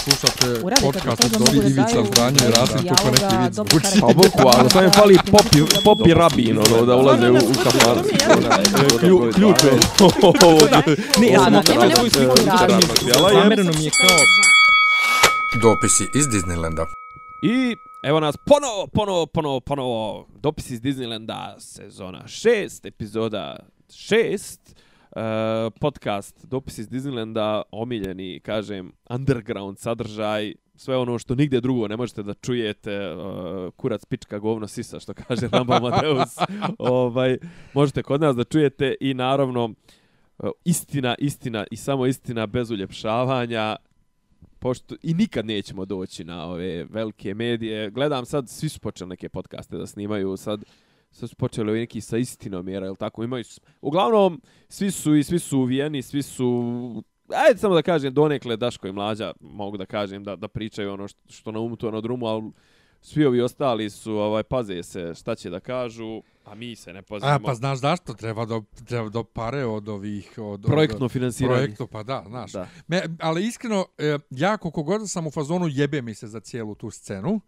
Slušate podcast od Dobri Ivica daju Zdanje i Rasim kako neki vic dobro zvuči. karakter. Pa boku, ali samo je fali popi, popi rabin, ono, da ulaze u, u. Klju- Ključ je. Ne, ja sam svoju sliku Zamereno mi je kao... Dopisi iz Disneylanda. I evo nas ponovo, ponovo, ponovo, ponovo. Dopis iz Disneylanda, sezona 6, epizoda 6. Uh, podcast Dopis iz Disneylanda, omiljeni, kažem, underground sadržaj, sve ono što nigdje drugo ne možete da čujete, uh, kurac, pička, govno, sisa, što kaže Rambo Amadeus, ovaj, možete kod nas da čujete i naravno uh, istina, istina i samo istina bez uljepšavanja, pošto i nikad nećemo doći na ove velike medije. Gledam sad, svi su počeli neke podcaste da snimaju, sad, sad su počeli ovi neki sa istinom, jer, jel tako, imaju, uglavnom, svi su i svi su uvijeni, svi su, ajde samo da kažem, donekle Daško i Mlađa, mogu da kažem, da, da pričaju ono što, što na umu, to na drumu, ali svi ovi ostali su, ovaj, paze se šta će da kažu, a mi se ne pazimo. A, pa znaš zašto? Treba do, treba do pare od ovih... Od, Projektno od, finansiranje. Projektno, pa da, znaš. Da. Me, ali iskreno, e, ja koliko god sam u fazonu jebe mi se za cijelu tu scenu,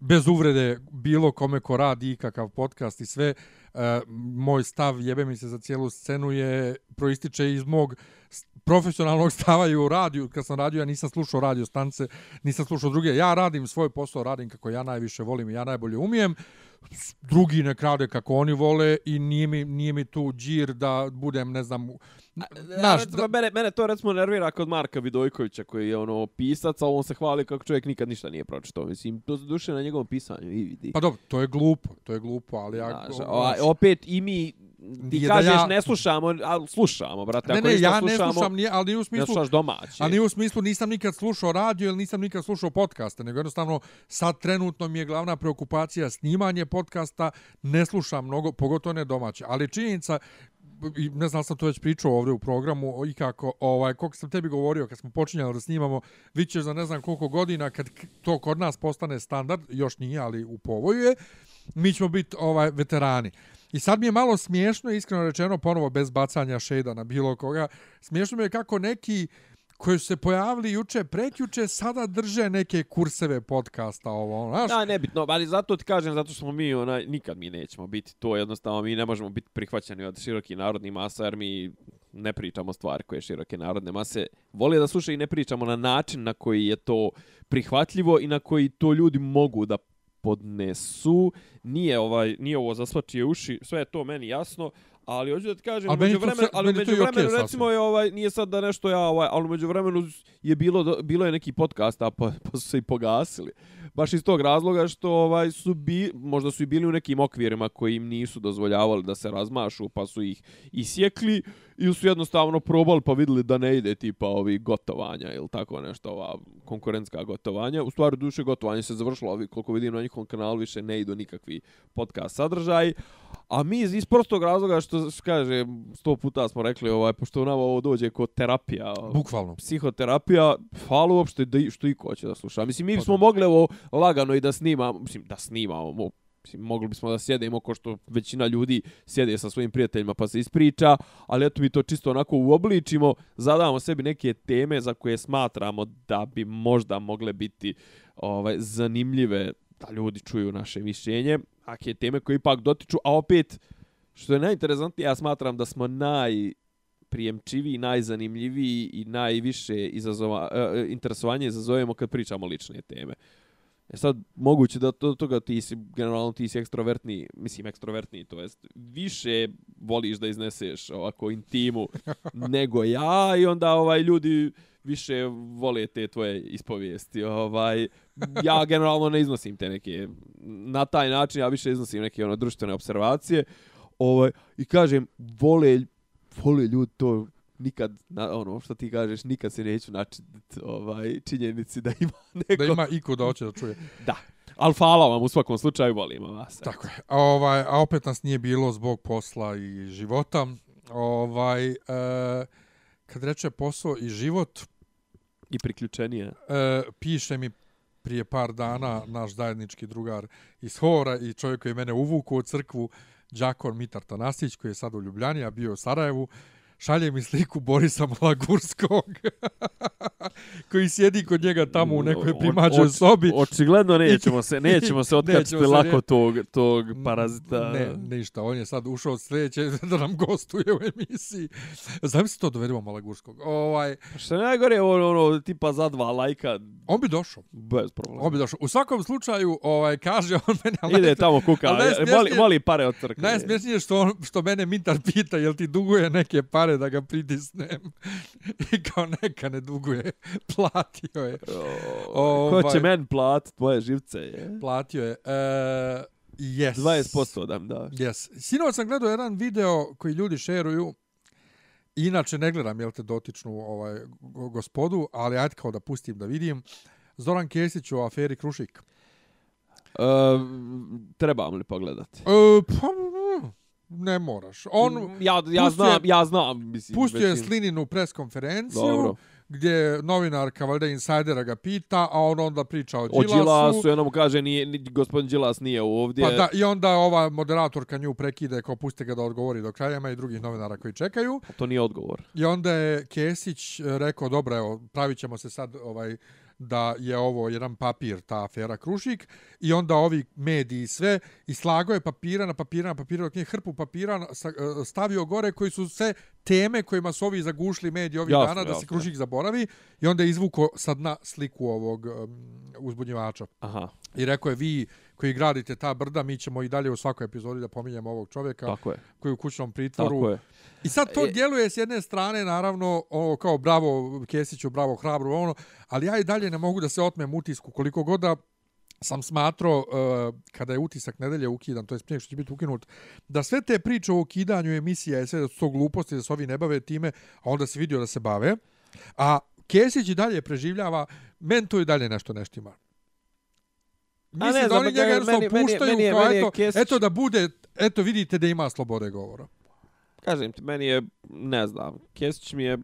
bez uvrede bilo kome ko radi ikakav podcast i sve, e, moj stav jebe mi se za cijelu scenu je proističe iz mog profesionalnog stava i u radiju. Kad sam radio, ja nisam slušao radio stance, nisam slušao druge. Ja radim svoj posao, radim kako ja najviše volim i ja najbolje umijem. Drugi ne rade kako oni vole i nije mi, nije mi tu džir da budem, ne znam, Znaš, da... mene, mene to recimo nervira kod Marka Vidojkovića koji je ono pisac, a on se hvali kako čovjek nikad ništa nije pročitao. Mislim, to se duše na njegovom pisanju i vidi. Pa dobro, to je glupo, to je glupo, ali ja... Znaš, a, opet i mi ti kažeš ja- ne slušamo, ali slušamo, brate. Ne, ne, ja ne slušam, nije, ali nije u ne smislu... slušaš domaće. A nije u smislu nisam nikad slušao radio ili nisam nikad slušao podcaste, nego jednostavno sad trenutno mi je glavna preokupacija snimanje podcasta, ne slušam mnogo, pogotovo ne domaće. Ali činjenica, ne znam sam to već pričao ovdje u programu i kako, ovaj, koliko sam tebi govorio kad smo počinjali da snimamo, vi ćeš za ne znam koliko godina kad to kod nas postane standard, još nije, ali u povoju je, mi ćemo biti ovaj veterani. I sad mi je malo smiješno, iskreno rečeno, ponovo bez bacanja šeda na bilo koga, smiješno mi je kako neki koji su se pojavili juče, prekjuče, sada drže neke kurseve podcasta, ovo, ono, znaš? Da, nebitno, ali zato ti kažem, zato što smo mi, onaj, nikad mi nećemo biti to, jednostavno mi ne možemo biti prihvaćeni od široki narodni masa, jer mi ne pričamo stvari koje široke narodne mase vole da slušaju i ne pričamo na način na koji je to prihvatljivo i na koji to ljudi mogu da podnesu. Nije ovaj nije ovo za svačije uši, sve je to meni jasno, ali hoću da ti kažem, Ali među vremenu, ali među vremenu sasvim. recimo je ovaj nije sad da nešto ja ovaj, ali među vremenu je bilo bilo je neki podcast a pa, pa su se i pogasili. Baš iz tog razloga što ovaj su bi možda su i bili u nekim okvirima koji im nisu dozvoljavali da se razmašu, pa su ih isjekli ili su jednostavno probali pa vidjeli da ne ide tipa ovi gotovanja ili tako nešto, ova konkurentska gotovanja. U stvari duše gotovanje se završilo, ovi koliko vidim na njihovom kanalu više ne idu nikakvi podcast sadržaj. A mi iz iz prostog razloga što što kaže sto puta smo rekli ovaj pošto nama ovo dođe kod terapija Bukvalno. psihoterapija, hvala uopšte da što i ko će da sluša. Mislim, mi Pa bismo mogli ovo lagano i da snimamo, mislim, da snimamo, mogli bismo da sjedemo ko što većina ljudi sjede sa svojim prijateljima pa se ispriča, ali eto mi to čisto onako uobličimo, zadamo sebi neke teme za koje smatramo da bi možda mogle biti ovaj zanimljive da ljudi čuju naše mišljenje, a ake teme koje ipak dotiču, a opet, što je najinteresantnije, ja smatram da smo naj prijemčiviji, najzanimljiviji i najviše izazova, e, interesovanje izazovemo kad pričamo lične teme. E sad, moguće da to toga ti si, generalno ti si ekstrovertni, mislim ekstrovertni, to jest više voliš da izneseš ovako intimu nego ja i onda ovaj ljudi više vole te tvoje ispovijesti. Ovaj, ja generalno ne iznosim te neke, na taj način ja više iznosim neke ono društvene observacije. Ovaj, I kažem, vole, vole ljudi to nikad, na, ono što ti kažeš, nikad se neću načiniti ovaj, činjenici da ima neko... Da ima iko da hoće da čuje. Da. Ali hvala vam u svakom slučaju, volimo vas. Tako je. A, ovaj, a opet nas nije bilo zbog posla i života. Ovaj, e, kad reče posao i život, I priključenije. e, piše mi prije par dana naš zajednički drugar iz Hora i čovjek koji je mene uvuku u crkvu, Đakon Mitar Tanasić, koji je sad u Ljubljani, a bio u Sarajevu, šalje mi sliku Borisa Malagurskog koji sjedi kod njega tamo u nekoj primađoj sobi. Očigledno nećemo se nećemo se otkačiti lako ne... tog, tog parazita. Ne, ništa. On je sad ušao od sljedeće da nam gostuje u emisiji. Znam se to dovedemo Malagurskog. Ovaj... Pa što je najgore, ono, ono, tipa za dva lajka. On bi došao. Bez problema. On bi došao. U svakom slučaju, ovaj, kaže on mene... Ide tamo kuka, moli, moli pare od crkve. Najsmješnije što, on, što mene Mintar pita, jel ti duguje neke pare da ga pritisnem? I kao neka ne duguje. Platio je. O, ko će ovaj- men plat tvoje živce? Je? Platio je. E, yes. 20% dam, da. Yes. Sinoć sam gledao jedan video koji ljudi šeruju. Inače ne gledam, jel te, dotičnu ovaj, gospodu, ali ajde kao da pustim da vidim. Zoran Kesić u aferi Krušik. Uh, trebam li pogledati? Uh, pa, ne moraš. On, ja, ja, znam, ja znam. Mislim, pustio je Slininu preskonferenciju. Dobro gdje novinarka valjda insajdera ga pita, a on onda priča o Đilasu. O Đilasu, onda mu kaže, nije, ni, gospodin Đilas nije ovdje. Pa da, i onda ova moderatorka nju prekide, kao puste ga da odgovori do kraja, ima i drugih novinara koji čekaju. A to nije odgovor. I onda je Kesić rekao, dobro, evo, pravit se sad ovaj da je ovo jedan papir, ta afera Krušik, i onda ovi mediji sve, i slago je papira na papira na papira, dok je hrpu papira stavio gore, koji su sve teme kojima su ovi zagušli mediji ovih jasno, dana, da se Krušik zaboravi, i onda je izvuko sad na sliku ovog um, uzbudnjivača. Aha. I rekao je, vi koji gradite ta brda, mi ćemo i dalje u svakoj epizodi da pominjemo ovog čovjeka Tako je. koji je u kućnom pritvoru. Tako je. I sad to e... djeluje s jedne strane, naravno, ovo, kao bravo Kesiću, bravo Hrabru, ono, ali ja i dalje ne mogu da se otmem utisku koliko god da sam smatro uh, kada je utisak nedelje ukidan, to je prije što će biti ukinut, da sve te priče o ukidanju emisija je sve da su to gluposti, da se ovi ne bave time, a onda se vidio da se bave. A Kesić i dalje preživljava, men to i dalje nešto nešto ima. Mislim ne, da oni njega jednostavno puštaju meni, kao meni eto, Kesić... eto da bude, eto vidite da ima slobode govora. Kažem ti, meni je, ne znam, Kesić mi je,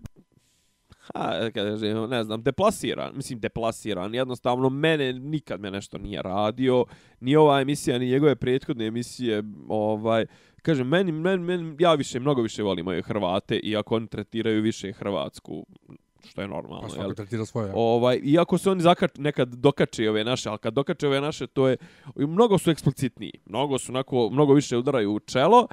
ha, kažem, ne znam, deplasiran, mislim deplasiran, jednostavno mene nikad me nešto nije radio, ni ova emisija, ni njegove prethodne emisije, ovaj, kažem, meni, meni, meni, ja više, mnogo više volim moje Hrvate, iako oni tretiraju više Hrvatsku što je normalno. Pa svako tretira svoje. Ovaj, iako se oni zakač, nekad dokače ove naše, ali kad dokače ove naše, to je, mnogo su eksplicitniji, mnogo su onako, mnogo više udaraju u čelo,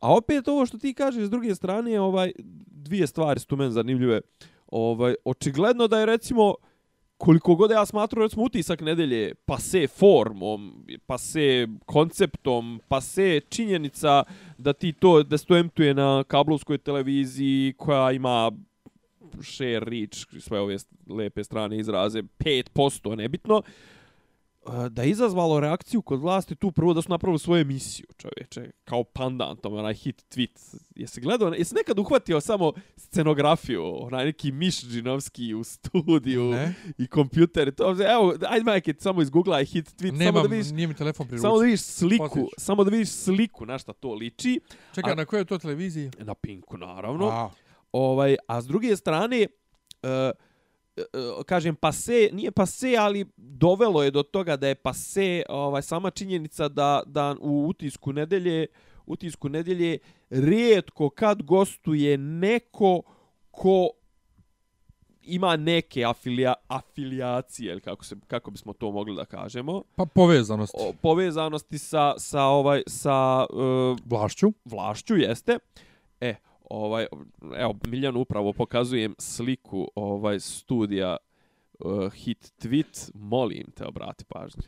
a opet ovo što ti kažeš s druge strane, ovaj, dvije stvari su tu meni zanimljive. Ovaj, očigledno da je recimo, koliko god ja smatru recimo utisak nedelje pa se formom, pa se konceptom, pa se činjenica da ti to, da se to emtuje na kablovskoj televiziji koja ima share, reach, sve ove lepe strane izraze, 5%, nebitno, da je izazvalo reakciju kod vlasti tu prvo da su napravili svoju emisiju, čovječe, kao pandantom, onaj hit tweet. Jesi gledao, jesi nekad uhvatio samo scenografiju, onaj neki Miš Džinovski u studiju ne. i kompjuter, to, evo, ajde majke, samo izgooglaj hit tweet, Nemam, samo da vidiš, nije mi telefon pri Samo da vidiš sliku, Postić. samo da vidiš sliku na šta to liči. Čekaj, a, na kojoj to televiziji? Na Pinku, naravno. A. Ovaj, a s druge strane, uh, uh, kažem pase, nije pase, ali dovelo je do toga da je pase ovaj, sama činjenica da, da u utisku nedelje, utisku nedelje rijetko kad gostuje neko ko ima neke afilija, afilijacije ili kako se kako bismo to mogli da kažemo. Pa povezanosti o, povezanosti sa sa ovaj sa uh, vlašću. vlašću jeste. E ovaj evo Miljan upravo pokazujem sliku ovaj studija uh, hit tweet molim te obrati pažnju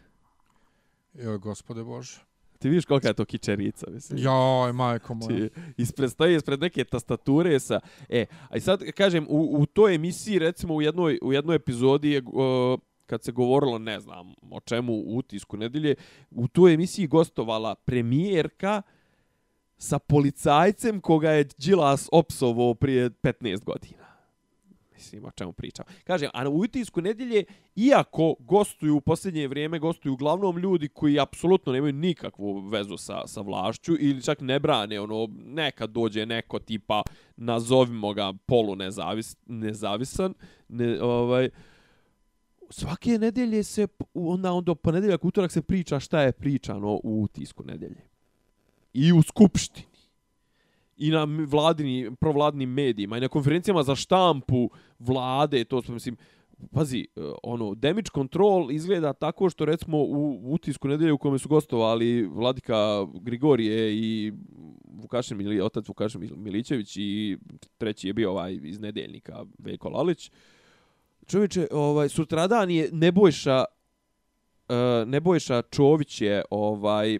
Jo gospode bože Ti vidiš kolika je to kičerica, mislim. Joj, majko moja. Ti ispred, stoji ispred neke tastature sa... E, a sad, kažem, u, u toj emisiji, recimo, u jednoj, u jednoj epizodi je... Uh, kad se govorilo, ne znam, o čemu u utisku nedelje, u toj emisiji gostovala premijerka uh, sa policajcem koga je Đilas opsovo prije 15 godina. Mislim, o čemu pričam. Kažem, a u utisku nedjelje, iako gostuju u posljednje vrijeme, gostuju uglavnom ljudi koji apsolutno nemaju nikakvu vezu sa, sa vlašću ili čak ne brane, ono, nekad dođe neko tipa, nazovimo ga polu nezavis, nezavisan, ne, ovaj, svake nedjelje se, onda, onda ponedeljak, utorak se priča šta je pričano u utisku nedjelje i u skupštini i na vladini, provladnim medijima i na konferencijama za štampu vlade, to smo, mislim, pazi, e, ono, damage control izgleda tako što recimo u utisku nedelje u kome su gostovali Vladika Grigorije i Vukašin Mili, otac Vukašin Milićević i treći je bio ovaj iz nedeljnika Veljko Lalić. Čovječe, ovaj, sutradan je Nebojša uh, Nebojša Čović je ovaj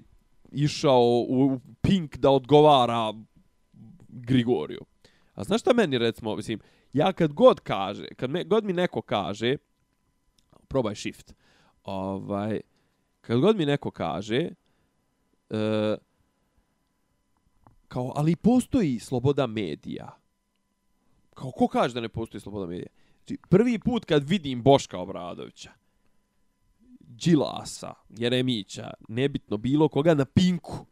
išao u Pink da odgovara Grigoriju. A znaš šta meni recimo, mislim, ja kad god kaže, kad me, god mi neko kaže, probaj shift, ovaj, kad god mi neko kaže, uh, kao, ali postoji sloboda medija. Kao, ko kaže da ne postoji sloboda medija? Znači, prvi put kad vidim Boška Obradovića, Đilasa, Jeremića, nebitno bilo koga na pinku,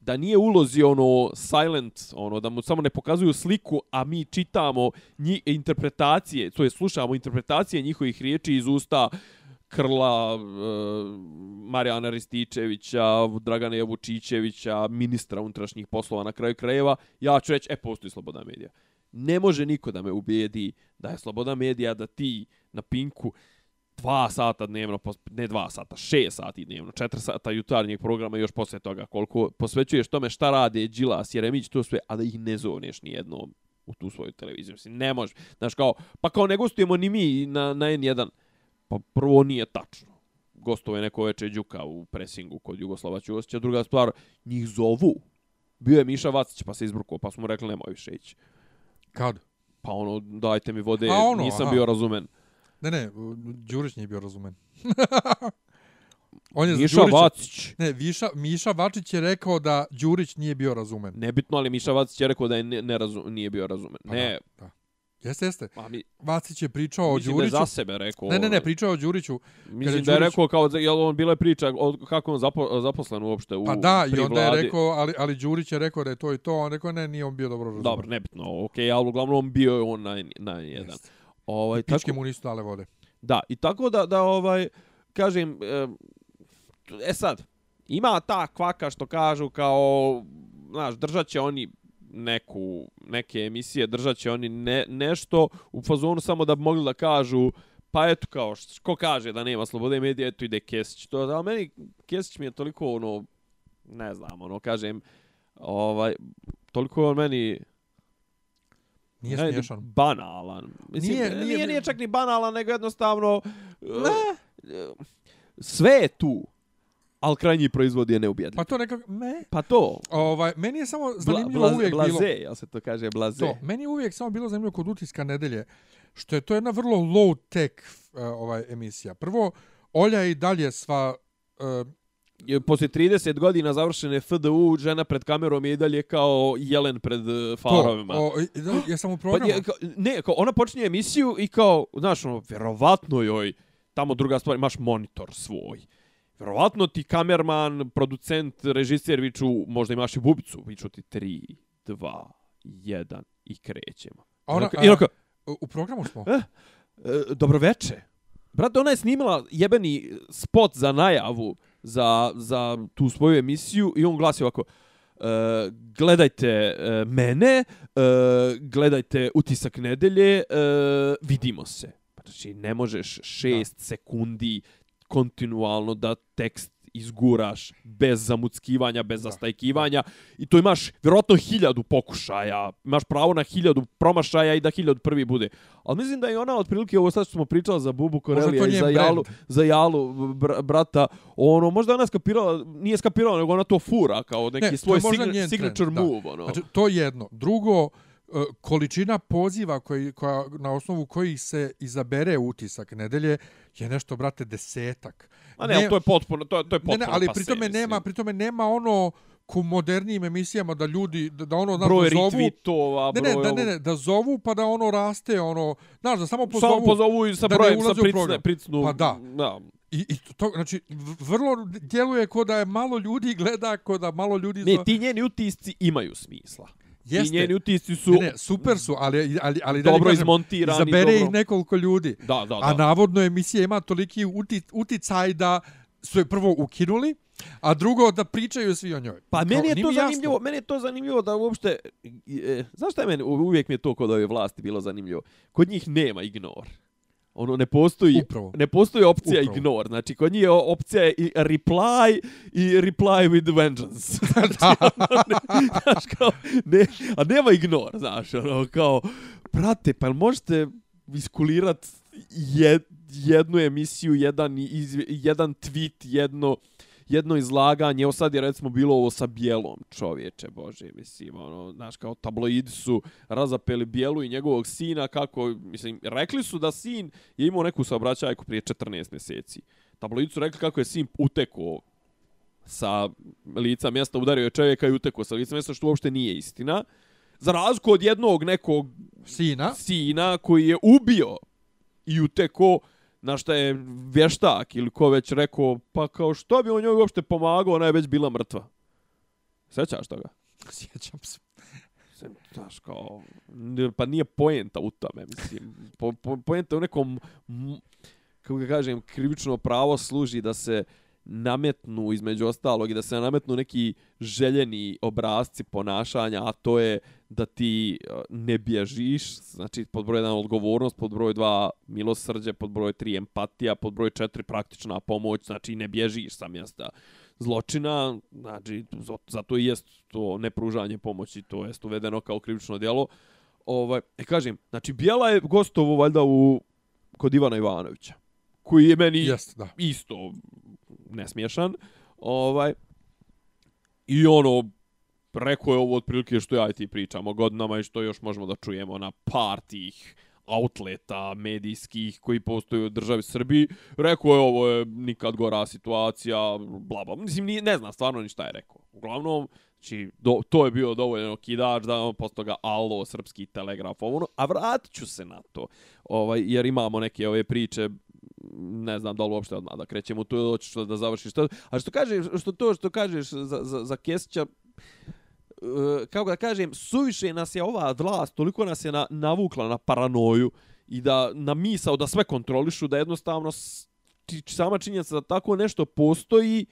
da nije ulozi ono silent, ono da mu samo ne pokazuju sliku, a mi čitamo nji, interpretacije, to je slušamo interpretacije njihovih riječi iz usta Krla, e, Marijana Rističevića, Dragana Vučićevića, ministra unutrašnjih poslova na kraju krajeva, ja ću reći, e, postoji sloboda medija. Ne može niko da me ubijedi da je sloboda medija, da ti na Pinku dva sata dnevno, ne dva sata, šest sati dnevno, četiri sata jutarnjeg programa i još poslije toga koliko posvećuješ tome šta rade Đilas, Jeremić, to sve, a da ih ne zovneš ni jednom u tu svoju televiziju. Mislim, ne može. Znaš, kao, pa kao ne gostujemo ni mi na, na N1. Pa prvo nije tačno. Gostovo je neko veče Đuka u presingu kod Jugoslava Ćuosića. Druga stvar, njih zovu. Bio je Miša Vacić, pa se izbrukao, pa smo mu rekli nemoj više ići. Kad? Pa ono, dajte mi vode, A ono, nisam aha. bio razumen. Ne, ne, Đurić nije bio razumen. On je Miša Đurića- Vacić. Ne, Viša, Miša Vačić je rekao da Đurić nije bio razumen. Nebitno, ali Miša Vacić je rekao da je ne, ne razum, nije bio razumen. Pa ne, Da, da. Jeste, jeste. pa mi, Vacić je pričao o mislim da je Đuriću. za sebe rekao. Ne, ne, ne, pričao je o Đuriću. Mislim je da je Đurić- rekao kao, jel on bila je priča o kako on zapo, zaposlen uopšte u Pa da, i onda je rekao, ali, ali Đurić je rekao da je to i to, on rekao ne, nije on bio dobro razumen. Dobro, nebitno, okej, okay, ali uglavnom bio je on na, na jedan. Jeste. Ovaj, Pičke tako, mu nisu dale vode. da, i tako da, da ovaj, kažem, e, e sad, ima ta kvaka što kažu kao, znaš, držat će oni neku, neke emisije, držat će oni ne, nešto u fazonu samo da bi mogli da kažu pa eto kao, št- ko kaže da nema slobode medija, eto ide Kesić. To, ali meni Kesić mi je toliko, ono, ne znam, ono, kažem, ovaj, toliko je on meni Nije ne, smiješan. banalan. Mislim, Nije- nije, nije- nije, čak ni banalan, nego jednostavno... Ne. Sve je tu, ali krajnji proizvod je neubjedljiv. Pa to nekako, me, Pa to. ovaj, meni je samo Bla, zanimljivo blaze, uvijek blaze, bilo. jel se to kaže blaze? To, meni je uvijek samo bilo zanimljivo kod utiska nedelje, što je to jedna vrlo low tech uh, ovaj emisija. Prvo, Olja i dalje sva uh, Poslije 30 godina završene FDU, žena pred kamerom je i dalje kao jelen pred uh, farovima. to, o, da, ja sam u Pa programu. je, kao, ne, kao ona počinje emisiju i kao, znaš, ono, vjerovatno joj, tamo druga stvar, imaš monitor svoj. Vjerovatno ti kamerman, producent, režiser viču, možda imaš i bubicu, viču ti 3, 2, 1 i krećemo. A ona, I onako- onako, u- programu smo. e, e, dobroveče. Brate, ona je snimila jebeni spot za najavu za, za tu svoju emisiju i on glasi ovako, e, gledajte e, mene, e, gledajte utisak nedelje, e, vidimo se. Pa Znači, ne možeš šest da. sekundi kontinualno da tekst izguraš bez zamuckivanja, bez zastajkivanja i to imaš vjerojatno hiljadu pokušaja, imaš pravo na hiljadu promašaja i da hiljadu prvi bude. Ali mislim da je ona otprilike ovo sad što smo pričali za Bubu Korelija i za brand. Jalu, za Jalu br brata, ono, možda ona skapirala, nije skapirala, nego ona to fura kao neki Ne, svoj signa, signature trend, da. move, ono. Znači, to je jedno. Drugo, e, količina poziva koji, koja, na osnovu kojih se izabere utisak nedelje je nešto, brate, desetak. A ne, ali to je potpuno, to, je- to je ne, potpuno ne, ali pase, pritome mislim. nema, pritome nema ono ku modernijim emisijama da ljudi, da, da ono, znaš, broj da zovu, retweetova, ne, broj... ne, da, ovog- ne, ne, da zovu pa da ono raste, ono, znaš, da samo pozovu. Samo pozovu i sa da ne brojem, sa pricne, pricnu... Pa da. da. I, i to, znači, vrlo djeluje ko da je malo ljudi gleda, ko da malo ljudi... Ne, ti njeni utisci imaju smisla. Jeste. Ti njeni utisci su Ne, ne, super su, ali, ali, ali dobro izmontirani. Zabere dobro... ih nekoliko ljudi. Da, da, da. A navodno emisija ima toliki uti, uticaj da su je prvo ukinuli, a drugo da pričaju svi o njoj. Pa Kao, meni je to mi jasno. zanimljivo, meni je to zanimljivo da uopšte e, znaš šta je meni uvijek mi je to kod ove vlasti bilo zanimljivo. Kod njih nema ignor. Ono ne postoji Upravo. ne postoji opcija Upravo. ignore. Znači kod njih je opcija je i reply i reply with vengeance. da. znaš, kao, ne, a nema ignor, znaš, ono, kao, prate, pa možete iskulirat jed, jednu emisiju, jedan, izve, jedan tweet, jedno, jedno izlaganje, evo sad je recimo bilo ovo sa Bijelom, čovječe, bože, mislim, ono, znaš, kao tabloidi su razapeli Bijelu i njegovog sina, kako, mislim, rekli su da sin je imao neku saobraćajku prije 14 mjeseci. Tabloidi su rekli kako je sin utekao sa lica mjesta, udario je čovjeka i utekao sa lica mjesta, što uopšte nije istina. Za razliku od jednog nekog Sina. sina koji je ubio i uteko na šta je vještak ili ko već rekao, pa kao što bi on njoj uopšte pomagao, ona je već bila mrtva. Sećaš toga? Sjećam se. Znaš, kao, pa nije poenta u tome, mislim. Po, po, poenta u nekom, kako ga kažem, krivično pravo služi da se nametnu između ostalog i da se nametnu neki željeni obrazci ponašanja, a to je da ti uh, ne bježiš, znači pod broj 1 odgovornost, pod broj 2 milosrđe, pod broj 3 empatija, pod broj 4 praktična pomoć, znači ne bježiš sa mjesta zločina, znači za- zato i jest to nepružanje pomoći, to jest uvedeno kao krivično djelo. Ovaj, e kažem, znači Bijela je gostovo valjda u kod Ivana Ivanovića, koji je meni Jeste, da. isto nesmiješan. Ovaj, I ono, rekao je ovo otprilike što ja i ti pričamo godinama i što još možemo da čujemo na par tih outleta medijskih koji postoje u državi Srbiji. Rekao je ovo je nikad gora situacija, bla bla. Mislim, nije, ne znam stvarno ni šta je rekao. Uglavnom, znači, do, to je bio dovoljno kidač da on posto ga alo, srpski telegraf, ovo. Ono. A vratit ću se na to, ovaj, jer imamo neke ove priče ne znam da li uopšte odmah da krećemo tu ili hoćeš da završiš to. A što kažeš, što to što kažeš za, za, za Kesića, e, kako da kažem, suviše nas je ova vlast, toliko nas je na, navukla na paranoju i da na misao da sve kontrolišu, da jednostavno sama činjenica da tako nešto postoji,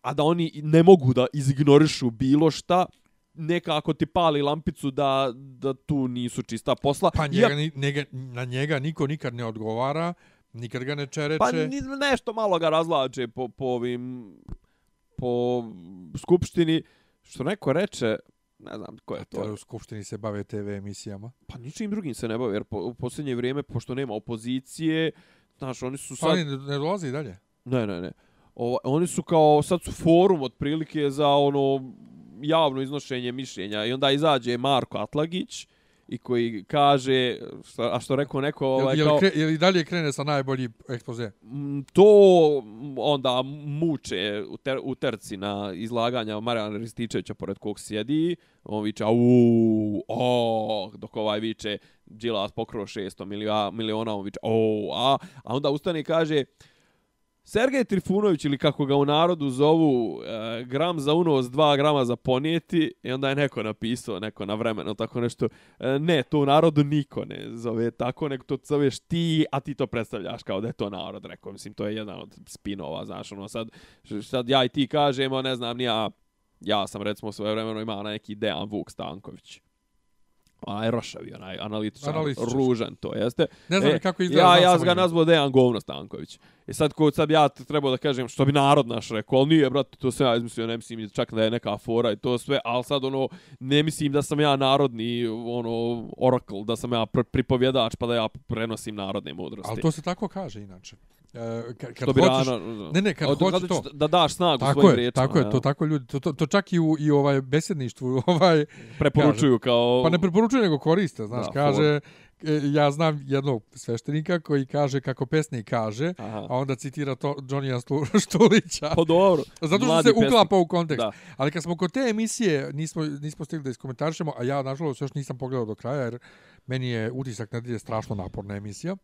a da oni ne mogu da izignorišu bilo šta, nekako ti pali lampicu da, da tu nisu čista posla. Pa njega, ni- njega, na njega niko nikad ne odgovara, nikad ga ne čereče. Pa ni, nešto malo ga razlače po, po ovim po skupštini što neko reče ne znam ko je To to u Skupštini se bave TV emisijama. pa ničim drugim se ne bavi jer po, u posljednje vrijeme pošto nema opozicije znaš oni su Pa sad oni ne, ne dolazi dalje. ne ne ne o, oni su kao sad su forum otprilike za ono javno iznošenje mišljenja i onda izađe Marko Atlagić i koji kaže šta- a što rekao neko Jel, ovaj jel, kao kre, jel i dalje krene sa najbolji ekspoze? Mm, to onda muče u, ter, u terci na izlaganja Marijana Rističevića pored kog sjedi. On viče, au, o, dok ovaj viče, Đilas pokro 600 milija, miliona, on viče, o, a, a onda ustane i kaže, Sergej Trifunović ili kako ga u narodu zovu, e, gram za unos, dva grama za ponijeti, i onda je neko napisao, neko na vremeno tako nešto, e, ne, to u narodu niko ne zove tako, nego to zoveš ti, a ti to predstavljaš kao da je to narod, rekao, mislim, to je jedan od spinova, znaš, ono, sad, sad ja i ti kažemo, ne znam, ni ja, ja sam recimo svoje vremeno imao neki Dejan Vuk Stanković. Onaj rošavi, onaj analitičar, Analitičar. ružan to jeste. Ne znam E, kako izgleda. Ja, ja ga nazvao Dejan Govno Stanković. I sad, ko, sad ja trebao da kažem što bi narod naš rekao, ali nije, brate, to sve ja izmislio, ne mislim čak da je neka fora i to sve, ali sad, ono, ne mislim da sam ja narodni, ono, oracle, da sam ja pr pripovjedač, pa da ja prenosim narodne mudrosti. Ali to se tako kaže inače. E, ka- kad bi hoćeš, rano, Ne, ne, kad Od- hoćeš ćeš to. Da daš snagu Tako svojim je, riječima. tako je, ja. to tako ljudi, to, to, to čak i u i ovaj besedništvu, ovaj Preporučuju kao... pa ne preporučuju nego koriste, znaš, Da, kaže e, ja znam jednog sveštenika koji kaže kako pesnik kaže, Aha. a onda citira to Johnnyja Štulića. Pa dobro. Zato što se pesnik. uklapa u kontekst. Da. Ali kad smo kod te emisije, nismo, nismo stigli da iskomentarišemo, a ja, nažalost, još nisam pogledao do kraja, jer meni je utisak nedelje strašno naporna emisija.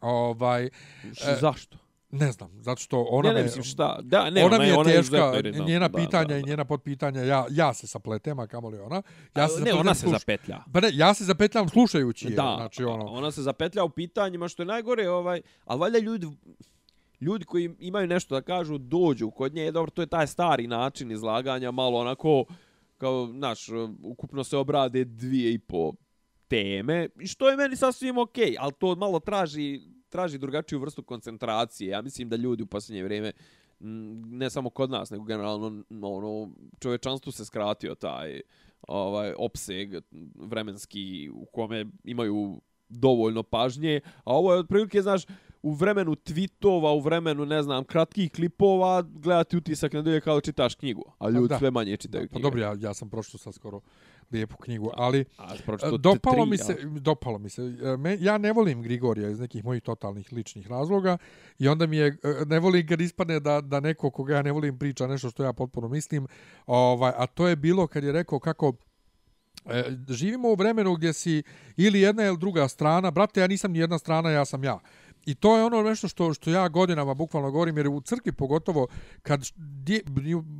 Ovaj, Š- Zašto? ne znam, zato što ona ne, ne, me, mislim šta. Da, ne, ona mi je ona teška, originalna. njena Da, pitanja da, da. i njena potpitanja, ja, ja se sapletem, a kamoli ona. Ja se ne, ona se sluš- zapetlja. Pa ne, ja se zapetljam slušajući je, Da, znači ono. ona se zapetlja u pitanjima što je najgore, ovaj, ali valjda ljudi ljudi koji imaju nešto da kažu, dođu kod nje, dobro, to je taj stari način izlaganja, malo onako, kao, znaš, ukupno se obrade dvije i po teme, i što je meni sasvim okej, okay, ali to malo traži, traži drugačiju vrstu koncentracije. Ja mislim da ljudi u posljednje vrijeme, ne samo kod nas, nego generalno, ono, čovečanstvu se skratio taj ovaj opseg vremenski u kome imaju dovoljno pažnje, a ovo je otprilike, znaš, u vremenu tweetova, u vremenu, ne znam, kratkih klipova, gledati utisak na dvije kao čitaš knjigu, a ljudi sve manje čitaju knjige. Pa dobro, ja, ja sam prošao sad skoro lijepu knjigu, ali a dopalo tri, mi se, ja. dopalo mi se. Me, ja ne volim Grigorija iz nekih mojih totalnih ličnih razloga i onda mi je, e, ne volim kad ispadne da, da neko koga ja ne volim priča nešto što ja potpuno mislim, ovaj, a to je bilo kad je rekao kako E, živimo u vremenu gdje si ili jedna ili druga strana. Brate, ja nisam ni jedna strana, ja sam ja. I to je ono nešto što što ja godinama bukvalno govorim jer u crkvi pogotovo kad dje,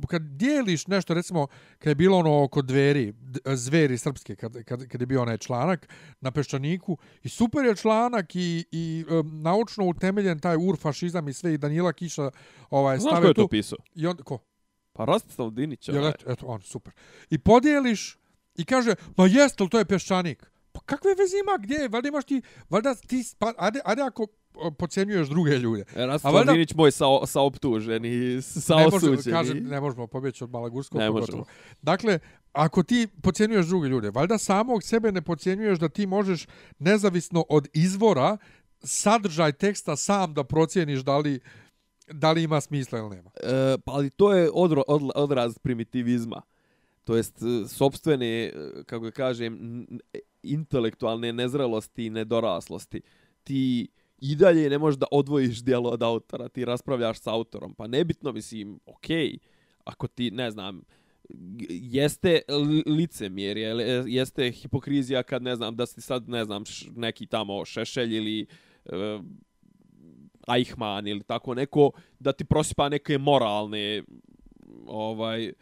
kad dijeliš nešto recimo kad je bilo ono oko dveri zveri srpske kad, kad, kad je bio onaj članak na peščaniku i super je članak i, i um, naučno utemeljen taj urfašizam i sve i Danila Kiša ovaj Znaš stavio tu. to pisao? I on ko? Pa Rastislav Dinić. Ja, eto, eto, on, super. I podijeliš i kaže, ma jeste li to je peščanik? Pa kakve veze ima gdje? Valjda imaš ti, valjda ti, pa, ajde, ajde ako pocijenjuješ druge ljude. E, Rasto valjda... Dinić moj sa, sa optužen i sa ne osuđen. Kaže, ne možemo pobjeći od Malagurskog. Ne možemo. Dakle, ako ti pocijenjuješ druge ljude, valjda samog sebe ne pocijenjuješ da ti možeš nezavisno od izvora sadržaj teksta sam da procijeniš da li, da li ima smisla ili nema. E, pa ali to je odro, od, odraz primitivizma. To jest e, sobstvene, e, kako kažem, intelektualne nezrelosti i nedoraslosti. Ti i dalje ne možeš da odvojiš dijelo od autora, ti raspravljaš s autorom, pa nebitno, mislim, okej, ako ti, ne znam, jeste licemjer, jeste hipokrizija kad, ne znam, da si sad, ne znam, neki tamo šešelj ili uh, Eichmann ili tako neko, da ti prosipa neke moralne ovaj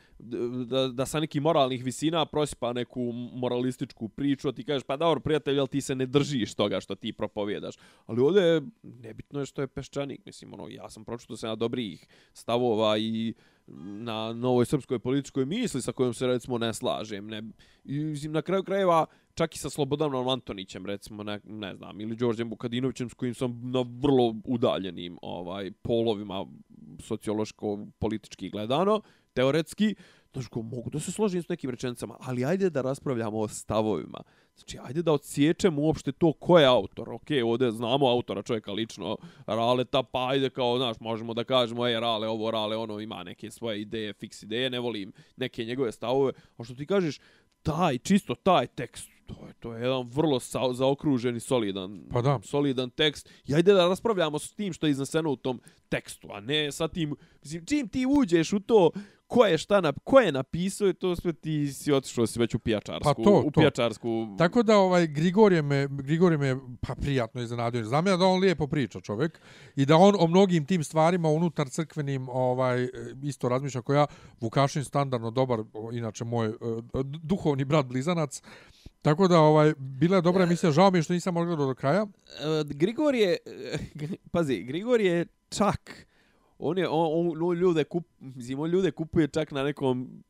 da, da sa nekih moralnih visina prosipa neku moralističku priču, a ti kažeš, pa dobro, prijatelj, ali ti se ne držiš toga što ti propovjedaš. Ali ovdje je, nebitno je što je peščanik, mislim, ono, ja sam pročito se na dobrih stavova i na novoj srpskoj političkoj misli sa kojom se, recimo, ne slažem. Ne, i, mislim, na kraju krajeva, čak i sa Slobodanom Antonićem, recimo, ne, ne znam, ili Đorđem Bukadinovićem, s kojim sam na vrlo udaljenim ovaj polovima sociološko-politički gledano, teoretski, znaš, ko mogu da se složim s nekim rečenicama, ali ajde da raspravljamo o stavovima. Znači, ajde da odsječemo uopšte to ko je autor. Ok, ovdje znamo autora čovjeka lično, Raleta, pa ajde kao, znaš, možemo da kažemo, ej, Rale ovo, Rale ono, ima neke svoje ideje, fiks ideje, ne volim neke njegove stavove. A što ti kažeš, taj, čisto taj tekst, to je, to je jedan vrlo sa, zaokružen i solidan, pa da. solidan tekst. I ajde da raspravljamo s tim što je izneseno u tom tekstu, a ne sa tim, mislim, čim ti uđeš u to, ko je šta nap, ko je napisao to sve ti si otišao si već u pijačarsku pa to, u pijačarsku to. tako da ovaj Grigorije me Grigorije me pa prijatno iznenadio znam ja da on lijepo priča čovjek i da on o mnogim tim stvarima unutar crkvenim ovaj isto razmišlja koja Vukašin standardno dobar inače moj uh, duhovni brat blizanac Tako da ovaj bila je dobra emisija, žao mi je što nisam mogao do kraja. Uh, Grigorije pazi, Grigorije čak on je on, on, on ljude kup mislim on ljude kupuje čak na nekom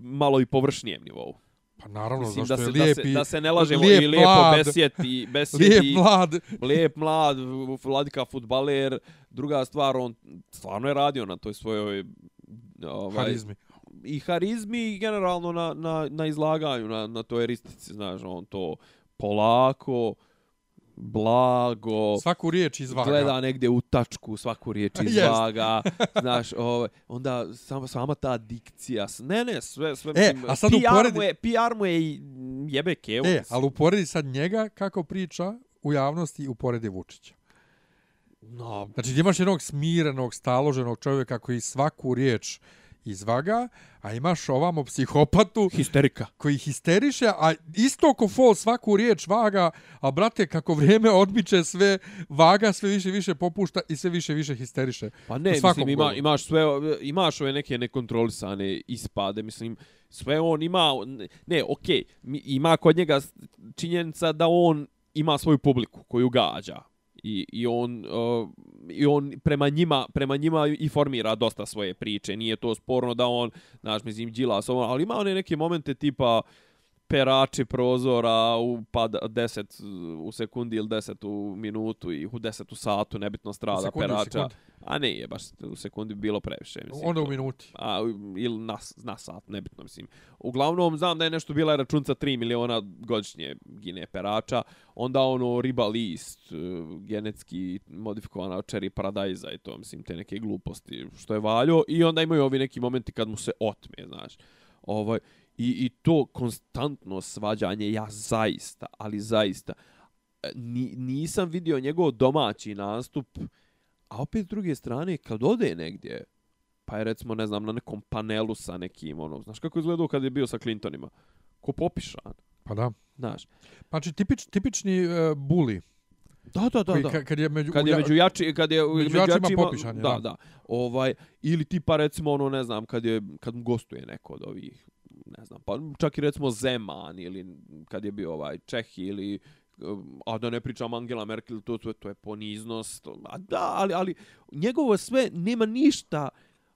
malo i površnijem nivou. Pa naravno, mislim, zašto da se, je lijepi, da se, da se ne lažemo lijep i lijepo mlad, besjeti, besjeti, lijep mlad, lijep mlad, vladika futbaler, druga stvar, on stvarno je radio na toj svojoj ovaj, harizmi. I harizmi i generalno na, na, na izlaganju, na, na toj eristici, znaš, on to polako, blago. Svaku riječ izvaga. Gleda negdje u tačku, svaku riječ izvaga. yes. Znaš, ovaj, onda sama, sama ta dikcija. Ne, ne, sve, sve. E, a sad PR, uporedi... mu je, PR mu je jebe kevo. E, ali uporedi sad njega kako priča u javnosti i uporedi Vučića. No. Znači, imaš jednog smirenog, staloženog čovjeka koji svaku riječ izvaga, a imaš ovamo psihopatu histerika. koji histeriše, a isto ko fol svaku riječ vaga, a brate kako vrijeme odbiče sve, vaga sve više više popušta i sve više više histeriše. Pa ne, mislim, ima, imaš sve, imaš ove neke nekontrolisane ispade, mislim, sve on ima, ne, okej, okay, ima kod njega činjenica da on ima svoju publiku koju gađa I, i, on, uh, I on prema njima, prema njima i formira dosta svoje priče. Nije to sporno da on, znaš, mislim, džila ali ima one neke momente tipa, perači prozora u pad 10 u sekundi ili 10 u minutu i u 10 u satu nebitno strada u perača. A ne, je baš u sekundi bilo previše. Mislim, Onda u minuti. A, ili na, na sat, nebitno mislim. Uglavnom, znam da je nešto bila računca 3 miliona godišnje gine perača. Onda ono riba list, e, genetski modifikovana cherry paradise i to, mislim, te neke gluposti što je valjo. I onda imaju ovi neki momenti kad mu se otme, znaš. Ovaj, I, I to konstantno svađanje, ja zaista, ali zaista, e, ni, nisam vidio njegov domaći nastup, a opet s druge strane, kad ode negdje, pa je recimo, ne znam, na nekom panelu sa nekim, ono, znaš kako izgledao kad je bio sa Clintonima? Ko popišan. Pa da. Znaš. Znači, tipič, tipični uh, buli. Da, da, da, koji, da. Kad je među, kad je među jači, kad je među, među jačima popišan, da, da, da. Ovaj, ili tipa recimo, ono, ne znam, kad je, kad mu gostuje neko od ovih ne znam, pa čak i recimo Zeman ili kad je bio ovaj Čeh ili a da ne pričam Angela Merkel, to, to, to je poniznost, a da, ali, ali njegovo sve nema ništa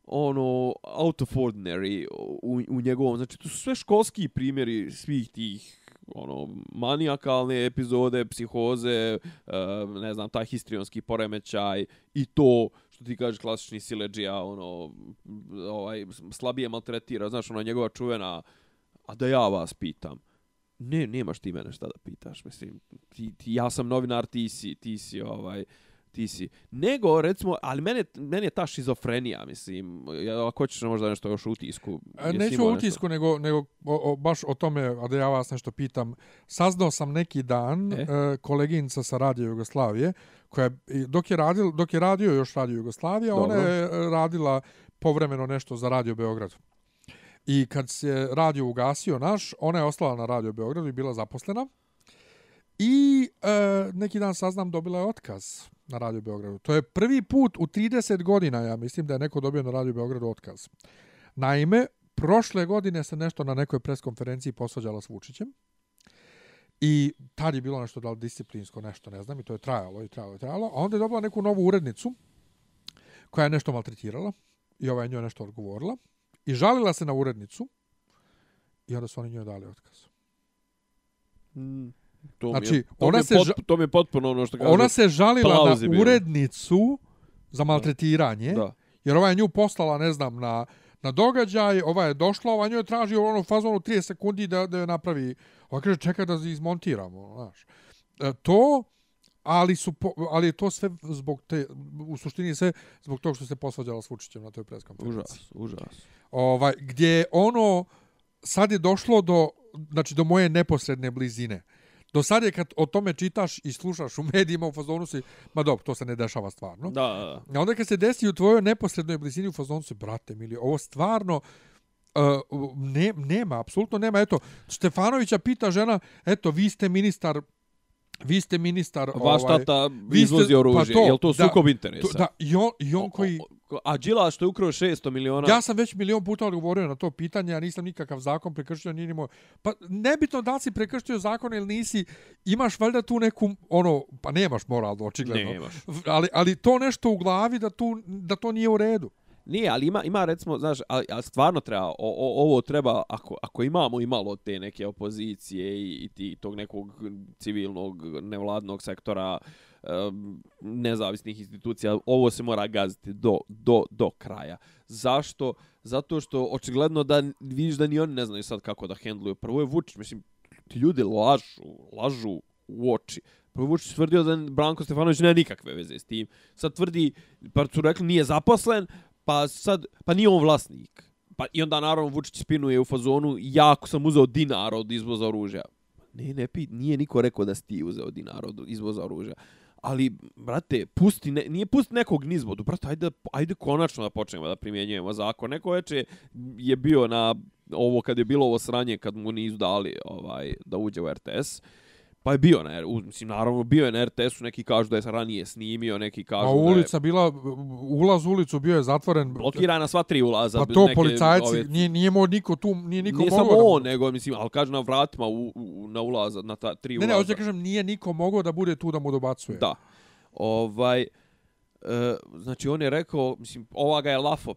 ono out of ordinary u, u njegovom, znači to su sve školski primjeri svih tih ono manijakalne epizode, psihoze, eh, ne znam, taj histrionski poremećaj i to što ti kažeš klasični sileđija, ono, ovaj, slabije maltretira, znaš, ono, njegova čuvena, a da ja vas pitam, ne, nemaš ti mene šta da pitaš, mislim, ti, ti, ja sam novinar, ti si, ti si, ovaj, ti si. Nego, recimo, ali mene, mene je ta šizofrenija, mislim, ja, ako ćeš možda nešto još utisku. Neću utisku, nego, nego o, o, baš o tome, a da ja vas nešto pitam, saznao sam neki dan e? e koleginica sa Radio Jugoslavije, koja dok je, radil, dok je radio još Radio Jugoslavija, Dobro. ona je radila povremeno nešto za Radio Beograd. I kad se radio ugasio naš, ona je ostala na Radio Beogradu i bila zaposlena. I e, neki dan saznam dobila je otkaz na Radio Beogradu. To je prvi put u 30 godina, ja mislim da je neko dobio na Radio Beogradu otkaz. Naime, prošle godine se nešto na nekoj preskonferenciji posvađala s Vučićem. I tad je bilo nešto da disciplinsko nešto, ne znam, i to je trajalo i trajalo i trajalo. A onda je dobila neku novu urednicu koja je nešto maltretirala i ova je njoj nešto odgovorila. I žalila se na urednicu i onda su oni njoj dali otkaz. Mm. To znači, je, to ona se pot, to mi je potpuno ono što kaže. Ona se žalila na urednicu za maltretiranje. Da. Jer ova je nju poslala, ne znam, na, na događaj, ova je došla, ova nju je tražio ono fazonu 30 sekundi da, da je napravi. Ova kaže, čekaj da izmontiramo. Znaš. E, to, ali, su, ali je to sve zbog te, u suštini sve zbog toga što se posvađala s Vučićem na toj preskonferenciji. Užas, užas. Ovaj, gdje ono, sad je došlo do, znači, do moje neposredne blizine. Do sad je kad o tome čitaš i slušaš u medijima u fazonu si, ma dobro, to se ne dešava stvarno. Da, da, da. A onda kad se desi u tvojoj neposrednoj blizini u fazonu si, brate mili, ovo stvarno, uh, ne, nema, apsolutno nema. Eto, Stefanovića pita žena, eto, vi ste ministar vi ste ministar vaš ovaj, tata izvozi oružje. pa to, je to sukob interesa? to, da i on, i on koji a Đila što je ukrao 600 miliona? Ja sam već milion puta odgovorio na to pitanje ja nisam nikakav zakon prekršio ni nimo pa nebitno da li si prekršio zakon ili nisi imaš valjda tu neku ono pa nemaš moral očigledno. Nemaš. ali ali to nešto u glavi da tu da to nije u redu Nije, ali ima, ima recimo, znaš, ali, ali stvarno treba, o, o, ovo treba, ako, ako imamo imalo te neke opozicije i, i ti, tog nekog civilnog, nevladnog sektora, nezavisnih institucija, ovo se mora gaziti do, do, do kraja. Zašto? Zato što očigledno da vidiš da ni oni ne znaju sad kako da hendluju. Prvo je Vučić, mislim, ti ljudi lažu, lažu u oči. Prvo Vučić tvrdio da Branko Stefanović nema nikakve veze s tim. Sad tvrdi, pa su rekli nije zaposlen, pa sad, pa nije on vlasnik. Pa i onda naravno Vučić spinuje u fazonu, jako sam uzeo dinar od izvoza oružja. Ne, ne, pi, nije niko rekao da si ti uzeo dinar od izvoza oružja. Ali, brate, pusti, ne, nije pusti nekog nizvodu. Brate, ajde, ajde konačno da počnemo da primjenjujemo zakon. Neko veče je bio na ovo, kad je bilo ovo sranje, kad mu nisu dali ovaj, da uđe u RTS. Pa je bio na, mislim, naravno, bio je na RTS-u, neki kažu da je ranije snimio, neki kažu A ulica je... bila, ulaz u ulicu bio je zatvoren. Blokirana sva tri ulaza. Pa to neke, policajci, ove... nije, nije mo niko tu, nije niko nije mogao. Nije samo on, nego, mislim, ali kaže na vratima u, u, na ulaza, na ta tri ulaza. Ne, ne, hoće kažem, nije niko mogao da bude tu da mu dobacuje. Da. Ovaj, E, znači on je rekao, mislim, ova ga je lafo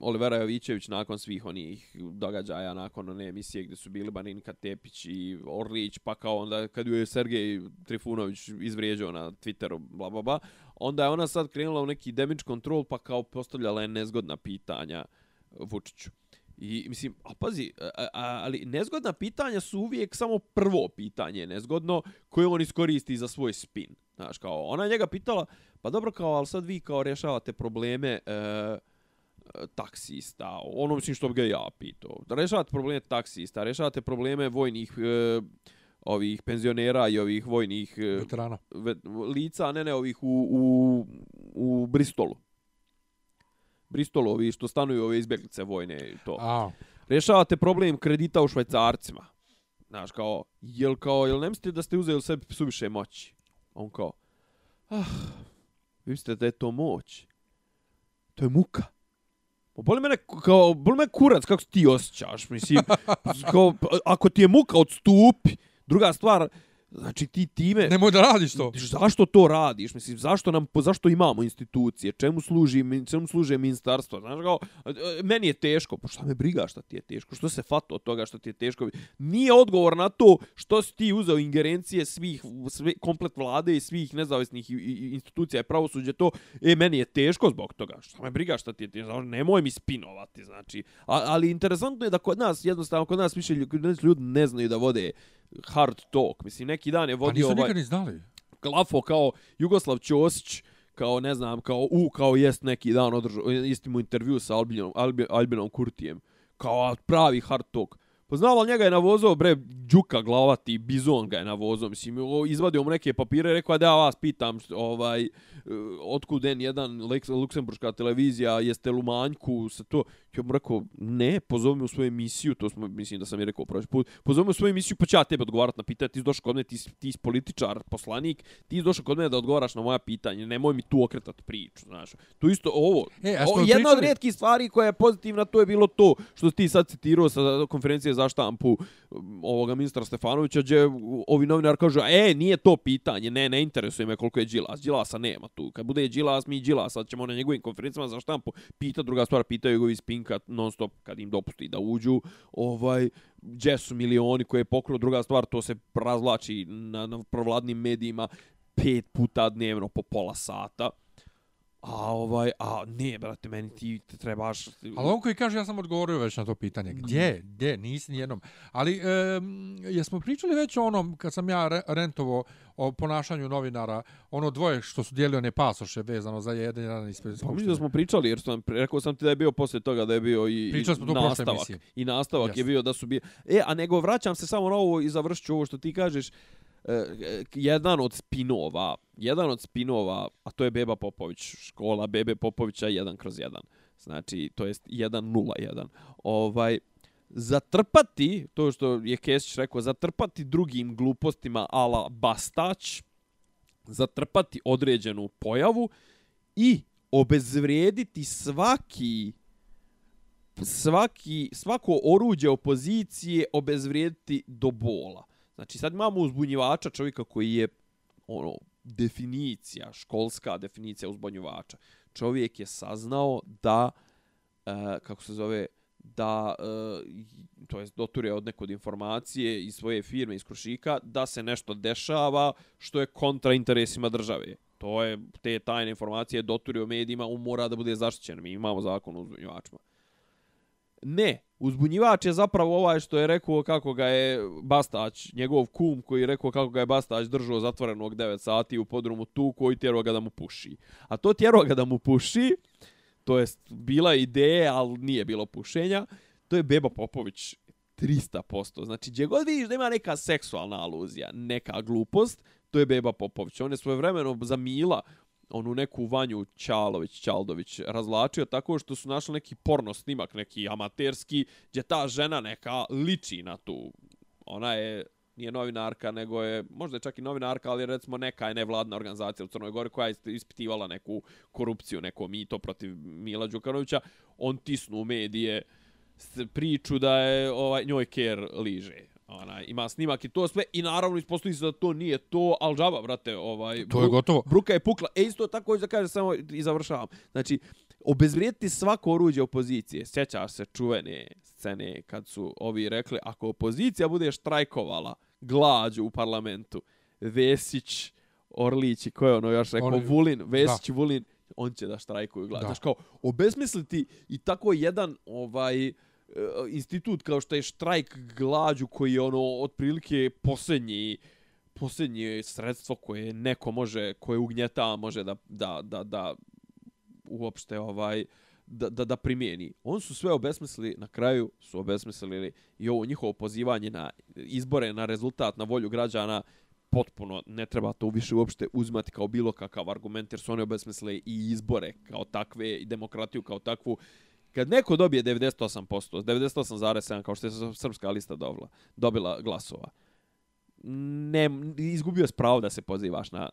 Olivera Jovićević nakon svih onih događaja, nakon one emisije gdje su bili Baninka Tepić i Orlić, pa kao onda kad ju je Sergej Trifunović izvrijeđao na Twitteru, bla, bla, bla, onda je ona sad krenula u neki damage control, pa kao postavljala je nezgodna pitanja Vučiću. I mislim, a pazi, a, a, ali nezgodna pitanja su uvijek samo prvo pitanje nezgodno koje on iskoristi za svoj spin. Znaš, kao, ona je njega pitala, pa dobro, kao, ali sad vi kao rješavate probleme e, taksista, ono mislim što bi ga ja pitao. Da rješavate probleme taksista, rješavate probleme vojnih e, ovih penzionera i ovih vojnih e, veterana ve, lica, ne ne ovih u, u, u Bristolu. Bristolu, ovi što stanuju ove izbjeglice vojne i to. A. Rješavate problem kredita u švajcarcima. Znaš, kao, jel, kao, jel ne mislite da ste uzeli sebi suviše moći? On kao, ah, vi mislite da je to moć? To je muka. Pa boli mene, kao, boli mene kurac, kako ti osjećaš, mislim, kao, pa, ako ti je muka, odstupi. Druga stvar, Znači ti time... Nemoj da radiš to. Zašto to radiš? Mislim, zašto nam, zašto imamo institucije? Čemu služi, čemu služe ministarstvo? Znaš kao, meni je teško. Pa šta me briga šta ti je teško? Što se fato od toga što ti je teško? Nije odgovor na to što si ti uzeo ingerencije svih, sve, komplet vlade i svih nezavisnih institucija i pravosuđe to. E, meni je teško zbog toga. Šta me briga šta ti je teško? Nemoj mi spinovati, znači. A, ali interesantno je da kod nas, jednostavno, kod nas više ljudi ne znaju da vode hard talk. Mislim, neki dan je pa vodio... Pa nisu ovaj, ni znali. Glafo kao Jugoslav Ćosić, kao ne znam, kao u, kao jest neki dan održao, isti mu intervju sa Albinom, Albinom Kurtijem. Kao pravi hard talk. Pa znao li njega je navozao, bre, Đuka glavati, Bizon ga je navozao, mislim, izvadio mu neke papire, rekao da ja vas pitam, ovaj, otkud N1, Luksemburška televizija, jeste lu manjku, sa to, ja mu rekao, ne, pozovi me u svoju emisiju, to smo, mislim da sam je rekao prošli put, pozovi me u svoju emisiju, pa ću ja tebe odgovarat na pitanje, ti si došao kod mene, ti, ti si političar, poslanik, ti si došao kod mene da odgovaraš na moja pitanja, nemoj mi tu okretati priču, znaš. To isto, ovo, e, ovo jedna pričali? od rijetkih stvari koja je pozitivna, to je bilo to što ti sad citirao sa konferencije za štampu ovoga ministra Stefanovića, gdje ovi novinar kažu, e, nije to pitanje, ne, ne interesuje me koliko je Đilas, Đilasa nema tu, kad bude Đilas, mi Đilas, sad ćemo na njegovim konferencijama za štampu, pita druga stvar, pitaju ga iz Pinka non stop kad im dopusti da uđu, ovaj, gdje su milioni koje je pokrio, druga stvar, to se razlači na, na provladnim medijima pet puta dnevno po pola sata. A ovaj, a ne, brate, meni ti trebaš... Ali on koji kaže, ja sam odgovorio već na to pitanje. Gdje? Gdje? Nisi nijednom. Ali, e, jesmo pričali već o onom, kad sam ja rentovo o ponašanju novinara, ono dvoje što su dijelio one pasoše vezano za jedan jedan ispred. Pa mislim da smo pričali, jer sam, rekao sam ti da je bio poslije toga da je bio i, Pričali smo i nastavak. I nastavak Jasne. je bio da su bi... E, a nego vraćam se samo na ovo i završću ovo što ti kažeš. Uh, jedan od spinova, jedan od spinova, a to je Beba Popović, škola Bebe Popovića 1 kroz 1. Znači, to jest 1-0-1. Ovaj, zatrpati, to što je Kesić rekao, zatrpati drugim glupostima ala Bastać, zatrpati određenu pojavu i obezvrijediti svaki svaki svako oruđe opozicije obezvrijediti do bola. Znači sad imamo uzbunjivača čovjeka koji je ono definicija, školska definicija uzbunjivača. Čovjek je saznao da e, kako se zove da e, to jest doture od nekod informacije iz svoje firme iz Krušika da se nešto dešava što je kontra interesima države. To je te tajne informacije doturio medijima, on mora da bude zaštićen. Mi imamo zakon o uzbunjivačima. Ne, uzbunjivač je zapravo ovaj što je rekao kako ga je Bastać, njegov kum koji je rekao kako ga je Bastać držao zatvorenog 9 sati u podrumu tu koji tjerao ga da mu puši. A to tjerao ga da mu puši, to je bila ideja, ali nije bilo pušenja, to je Beba Popović 300%. Znači, gdje god vidiš da ima neka seksualna aluzija, neka glupost, to je Beba Popović. On je svoje vremeno za Mila onu neku Vanju Ćalović, Ćaldović razlačio tako što su našli neki porno snimak, neki amaterski, gdje ta žena neka liči na tu. Ona je nije novinarka, nego je, možda je čak i novinarka, ali recimo neka je nevladna organizacija u Crnoj Gori koja je ispitivala neku korupciju, neko mito protiv Mila Đukanovića. On tisnu u medije priču da je ovaj, njoj ker liže Onaj, ima snimak i to sve i naravno ispostoji se da to nije to, al džaba, brate, ovaj... To je gotovo. Bruka je pukla. E, isto tako da kažem samo i završavam. Znači, obezvrijediti svako oruđe opozicije. Sjećaš se čuvene scene kad su ovi rekli, ako opozicija bude štrajkovala glađu u parlamentu, Vesić, Orlić i ko je ono još rekao, Oni- Vulin, Vesić da. Vulin, on će da štrajkuju glađu. Znaš, kao, obesmisliti i tako jedan ovaj e, Eh, institut kao što je štrajk glađu koji je ono otprilike posljednji posljednje sredstvo koje neko može koje ugnjeta može da da da da uopšte ovaj da, da, da primijeni. On su sve obesmislili, na kraju su obesmislili i ovo njihovo pozivanje na izbore, na rezultat, na volju građana, potpuno ne treba to više uopšte uzmati kao bilo kakav argument, jer su oni obesmislili i izbore kao takve, i demokratiju kao takvu. Kad neko dobije 98%, 98,7% kao što je srpska lista dobila, dobila glasova, ne, izgubio je pravo da se pozivaš na,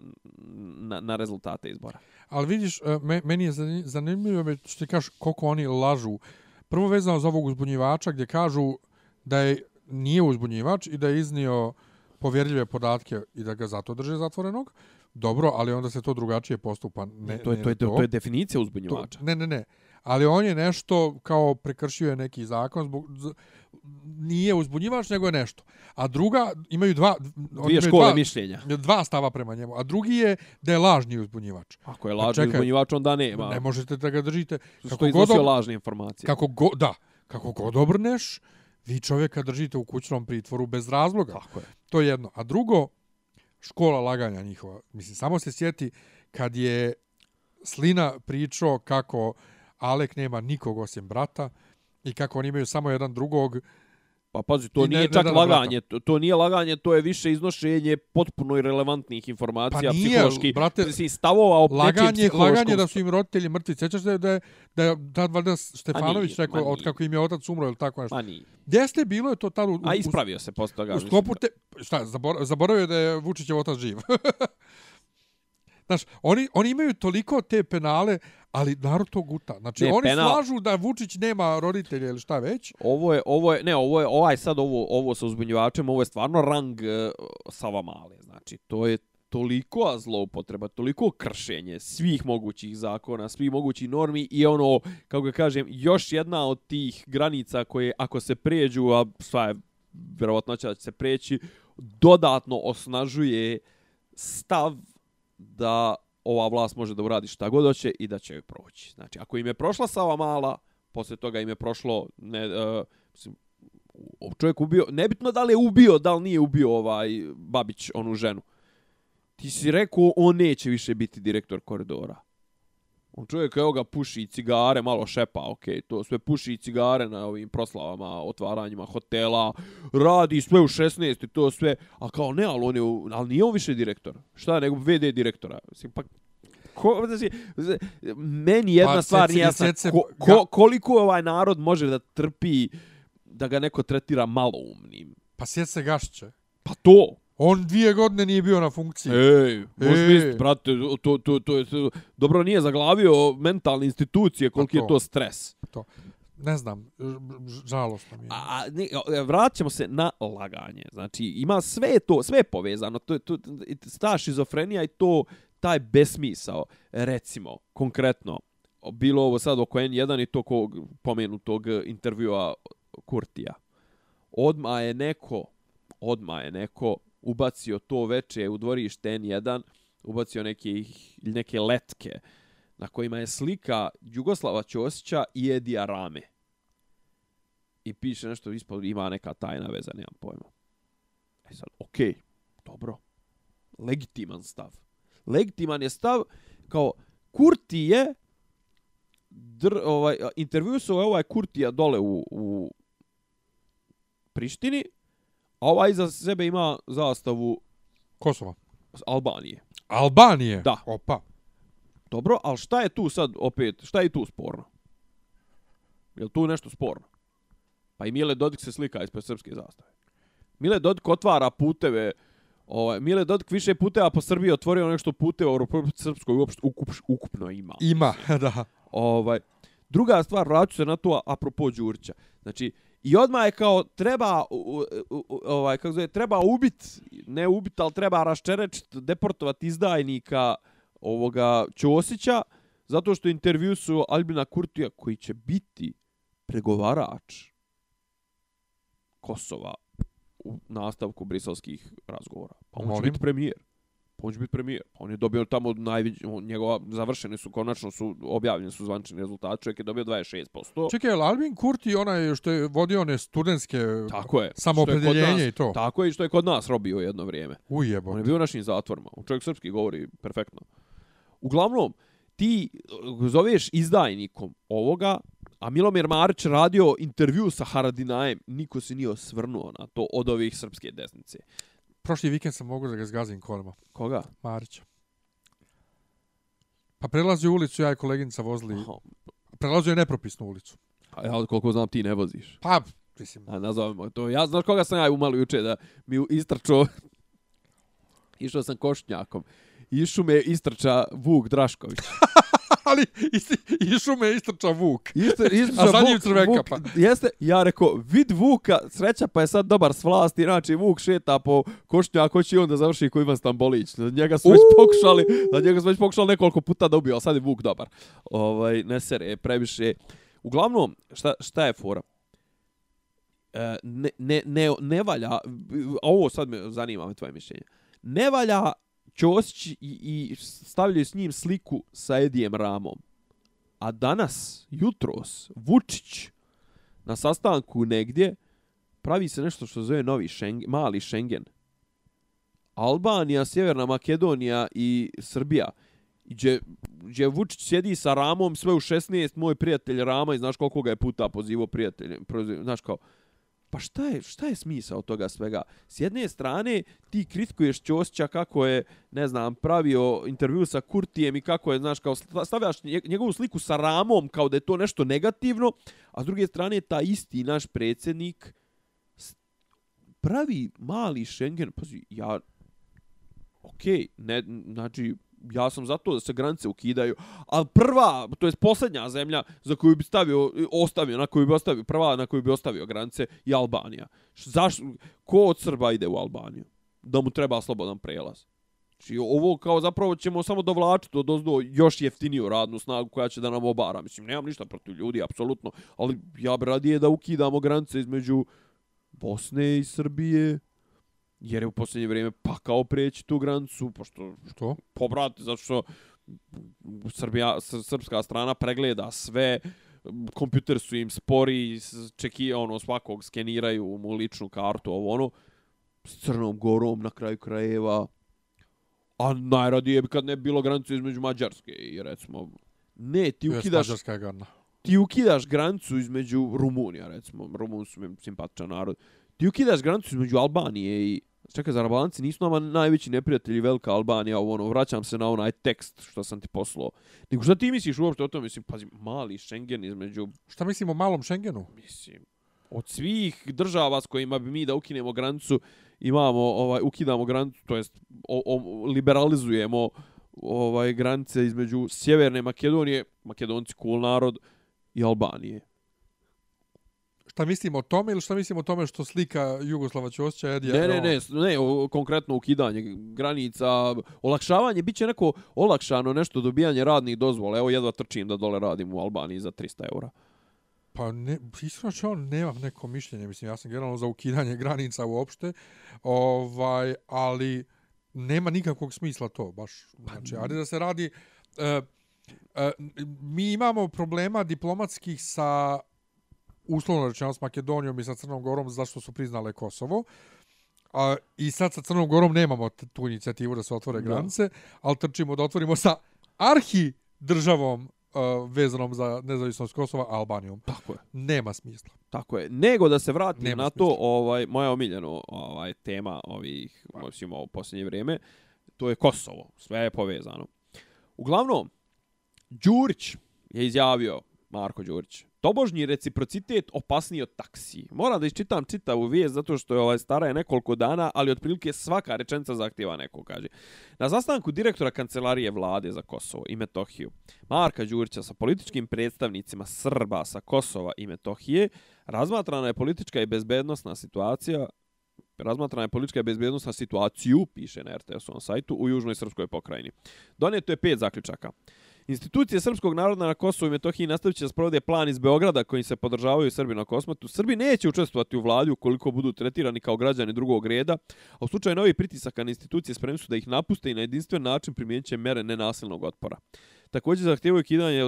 na, na rezultate izbora. Ali vidiš, e, me- meni je zani- zanimljivo što ti kažeš koliko oni lažu. Prvo vezano za ovog uzbunjivača gdje kažu da je nije uzbunjivač i da je iznio povjerljive podatke i da ga zato drže zatvorenog. Dobro, ali onda se to drugačije postupa. Ne, to, je, ne to, je, to je definicija to, uzbunjivača. ne, ne, ne. Ali on je nešto kao prekršio je neki zakon zbog nije uzbunjivač nego je nešto. A druga imaju dva Dvije imaju škole dva, mišljenja. dva stava prema njemu. A drugi je da je lažni uzbunjivač. Ako je lažni čekaj, uzbunjivač, onda nema. Ne možete da ga držite. Što Kako god, ob- lažne informacije. kako go, da, kako god obrneš, vi čovjeka držite u kućnom pritvoru bez razloga. Tako je. To je jedno. A drugo, škola laganja njihova. Mislim, samo se sjeti kad je Slina pričao kako Alek nema nikog osim brata i kako oni imaju samo jedan drugog. Pa pazi, to I ne- nije ne čak na laganje, to, to nije laganje, to je više iznošenje potpuno irelevantnih informacija, Pa nije, psihološki, brate, mislim, stavova o Laganje, laganje da su im roditelji mrtvi. Sjećaš se da je, da je tad valjda Štefanović nije, rekao od kako im je otac umro ili tako nešto. Ma nije. Gdje ste bilo je to tad u, u, A ispravio se posle toga. u sklopu te... Šta, zabor, zaboravio je da je Vučićev otac živ. Znaš, oni, oni imaju toliko te penale, ali narod to guta. Znači, Ne, oni penal- slažu da Vučić nema roditelja ili šta već. Ovo je, ovo je, ne, ovo je, ovaj sad, ovo, ovo sa uzbunjivačem, ovo je stvarno rang uh, Sava Male. Znači, to je toliko zloupotreba, toliko kršenje svih mogućih zakona, svih mogućih normi i ono, kako ga kažem, još jedna od tih granica koje ako se pređu, a sva je vjerovatnoća da će se preći, dodatno osnažuje stav da ova vlast može da uradi šta god hoće i da će joj proći. Znači, ako im je prošla Sava Mala, posle toga im je prošlo, ne, uh, mislim, čovjek ubio, nebitno da li je ubio, da li nije ubio ovaj Babić, onu ženu. Ti si rekao, on neće više biti direktor koridora. On čovjek, evo ga, puši cigare, malo šepa, ok, to sve puši cigare na ovim proslavama, otvaranjima hotela, radi sve u 16 i to sve, a kao ne, ali, on je, ali nije on više direktor. Šta, nego VD direktora. Mislim, pa Ko, znači, meni jedna Pa, pa, stvar nije jasna, ko, ko, koliko ovaj narod može da trpi da ga neko tretira maloumnim. Pa sjeti se Gašića. Pa to. On dvije godine nije bio na funkciji. Ej, možeš Ej. misliti, brate, to, to, to, to, dobro nije zaglavio mentalne institucije, koliki Pa to. je to stres. To. Ne znam, žalostno mi je. A, ne, vraćamo se na laganje. Znači, ima sve je to, sve je povezano. To, je- to, ta šizofrenija i to, taj besmisao. Recimo, konkretno, bilo ovo sad oko N1 i to kog pomenutog intervjua Kurtija. Odma je neko, odma je neko ubacio to veče u dvorište N1, ubacio neke, neke letke na kojima je slika Jugoslava Ćosića i Edija Rame. I piše nešto ispod, ima neka tajna veza, nemam pojma. E sad, okej, dobro. Legitiman stav. Legitiman je stav kao Kurti je dr, ovaj, intervju je ovaj Kurtija dole u, u Prištini, a ovaj iza sebe ima zastavu Kosova. Albanije. Albanije? Da. Opa. Dobro, ali šta je tu sad opet, šta je tu sporno? Je li tu nešto sporno? Pa i Mile Dodik se slika ispred srpske zastave. Mile Dodik otvara puteve, ovaj, Mile Dodik više puteva po Srbiji otvorio nešto puteva u Republike Srpskoj uopšte ukup, ukupno ima. Ima, da. Ovaj, druga stvar, vraću se na to apropo Đurića. Znači, I odmah je kao treba u, u, u, ovaj kako zove treba ubit, ne ubit, al treba raščerečiti, deportovati izdajnika ovoga Ćosića zato što intervju su Albina Kurtija koji će biti pregovarač Kosova u nastavku briselskih razgovora. Pa on će biti premijer. Pa on će biti premijer. Pa on je dobio tamo najviđ... njegova završeni su, konačno su objavljeni su zvančni rezultati. Čovjek je dobio 26%. Čekaj, je Albin Kurti onaj što je vodio one studentske tako je, samoopredeljenje i to? Tako je što je kod nas robio jedno vrijeme. Ujebo. On je bio u našim zatvorima. Čovjek srpski govori perfektno. Uglavnom, ti zoveš izdajnikom ovoga, a Milomir Marić radio intervju sa Haradinajem, niko se nije osvrnuo na to od ovih srpske desnice. Prošli vikend sam mogu da ga zgazim kolima. Koga? Marića. Pa prelazi u ulicu, ja i koleginica vozili. Prelazio je nepropisnu ulicu. A ja koliko znam ti ne voziš. Pa, mislim. A nazovemo to. Ja znaš koga sam ja umalo juče da mi istrčao. Išao sam košnjakom. Išu me istrča Vuk Drašković. ali iz šume istrča Vuk. Isto, istrča A za njim crveka. Vuk, pa. Jeste, ja rekao, vid Vuka, sreća pa je sad dobar s vlasti, znači Vuk šeta po košnju, ako će on da završi ko Ivan Stambolić. Na njega su već pokušali, na njega su već pokušali nekoliko puta da ubio, a sad je Vuk dobar. Ovaj, ne sere, previše. Uglavnom, šta, šta je fora? E, ne, ne, ne, ne valja, ovo sad me zanima me tvoje mišljenje, ne valja Ćosić i, i stavljaju s njim sliku sa Edijem Ramom. A danas, jutros, Vučić na sastanku negdje pravi se nešto što zove novi Schengen, mali Schengen. Albanija, Sjeverna Makedonija i Srbija. Gdje, gdje Vučić sjedi sa Ramom, sve u 16, moj prijatelj Rama i znaš koliko ga je puta pozivo prijateljem. Znaš kao, Pa šta je, šta je smisao toga svega? S jedne strane, ti kritikuješ Ćosića kako je, ne znam, pravio intervju sa Kurtijem i kako je, znaš, kao stavljaš njegovu sliku sa Ramom kao da je to nešto negativno, a s druge strane, ta isti naš predsjednik pravi mali Schengen, pazi, ja, okej, okay, ne, znači, ja sam za to da se granice ukidaju, ali prva, to je posljednja zemlja za koju bi stavio, ostavio, na koju bi ostavio, prva na koju bi ostavio granice je Albanija. Zašto, ko od Srba ide u Albaniju? Da mu treba slobodan prelaz. Znači, ovo kao zapravo ćemo samo dovlačiti od ozdo još jeftiniju radnu snagu koja će da nam obara. Mislim, nemam ništa protiv ljudi, apsolutno, ali ja bi radije da ukidamo granice između Bosne i Srbije, jer je u posljednje vrijeme pakao preći tu granicu, pošto... Što? Pobrati, zato što Srbija, srpska strana pregleda sve, kompjuter su im spori, čeki, ono, svakog skeniraju mu ličnu kartu, ovo ono, s Crnom Gorom na kraju krajeva, a najradije bi kad ne bilo granicu između Mađarske i recimo, ne, ti ukidaš... Mađarska je gadna. Ti ukidaš granicu između Rumunija, recimo, Rumun su mi simpatičan narod, ti ukidaš granicu između Albanije i Čekaj, za Albanci nisu nama najveći neprijatelji velika Albanija, ono, vraćam se na onaj tekst što sam ti poslao. Nego šta ti misliš uopšte o tome? Mislim, pazi, mali Schengen između... Šta mislim o malom Schengenu? Mislim, od svih država s kojima bi mi da ukinemo granicu, imamo, ovaj, ukidamo granicu, to jest, o, o, liberalizujemo ovaj granice između Sjeverne Makedonije, Makedonci cool narod, i Albanije šta mislim o tome ili šta mislim o tome što slika Jugoslava Ćosića Edija? Ne, ne, ne, ne, o, konkretno ukidanje granica, olakšavanje, bit će neko olakšano nešto dobijanje radnih dozvola. Evo jedva trčim da dole radim u Albaniji za 300 eura. Pa ne, iskreno što on nema neko mišljenje, mislim, ja sam generalno za ukidanje granica uopšte, ovaj, ali nema nikakvog smisla to, baš. Pa znači, ali da se radi, uh, uh, mi imamo problema diplomatskih sa uslovno rečeno s Makedonijom i sa Crnom Gorom zašto su priznale Kosovo. A, I sad sa Crnom Gorom nemamo tu inicijativu da se otvore granice, ali trčimo da otvorimo sa arhi državom uh, vezanom za nezavisnost Kosova Albanijom. Tako je. Nema smisla. Tako je. Nego da se vratim Nema na to, ovaj moja omiljena ovaj tema ovih, mislim, u posljednje vrijeme, to je Kosovo. Sve je povezano. Uglavnom, Đurić je izjavio, Marko Đurić, tobožnji reciprocitet opasniji od taksi. Moram da isčitam čitavu vijest zato što je ovaj stara je nekoliko dana, ali otprilike svaka rečenica zahtjeva neko, kaže. Na sastanku direktora kancelarije vlade za Kosovo i Metohiju, Marka Đurića sa političkim predstavnicima Srba sa Kosova i Metohije, razmatrana je politička i bezbednostna situacija Razmatrana je politička i bezbjednostna situaciju, piše na RTS-ovom sajtu, u Južnoj Srpskoj pokrajini. Donijeto je pet zaključaka. Institucije Srpskog naroda na Kosovu i Metohiji nastavit će da sprovode plan iz Beograda kojim se podržavaju Srbi na Kosmatu. Srbi neće učestvovati u vladi ukoliko budu tretirani kao građani drugog reda, a u slučaju novih pritisaka na institucije spremni su da ih napuste i na jedinstven način primjenit će mere nenasilnog otpora. Također zahtjevaju kidanje e,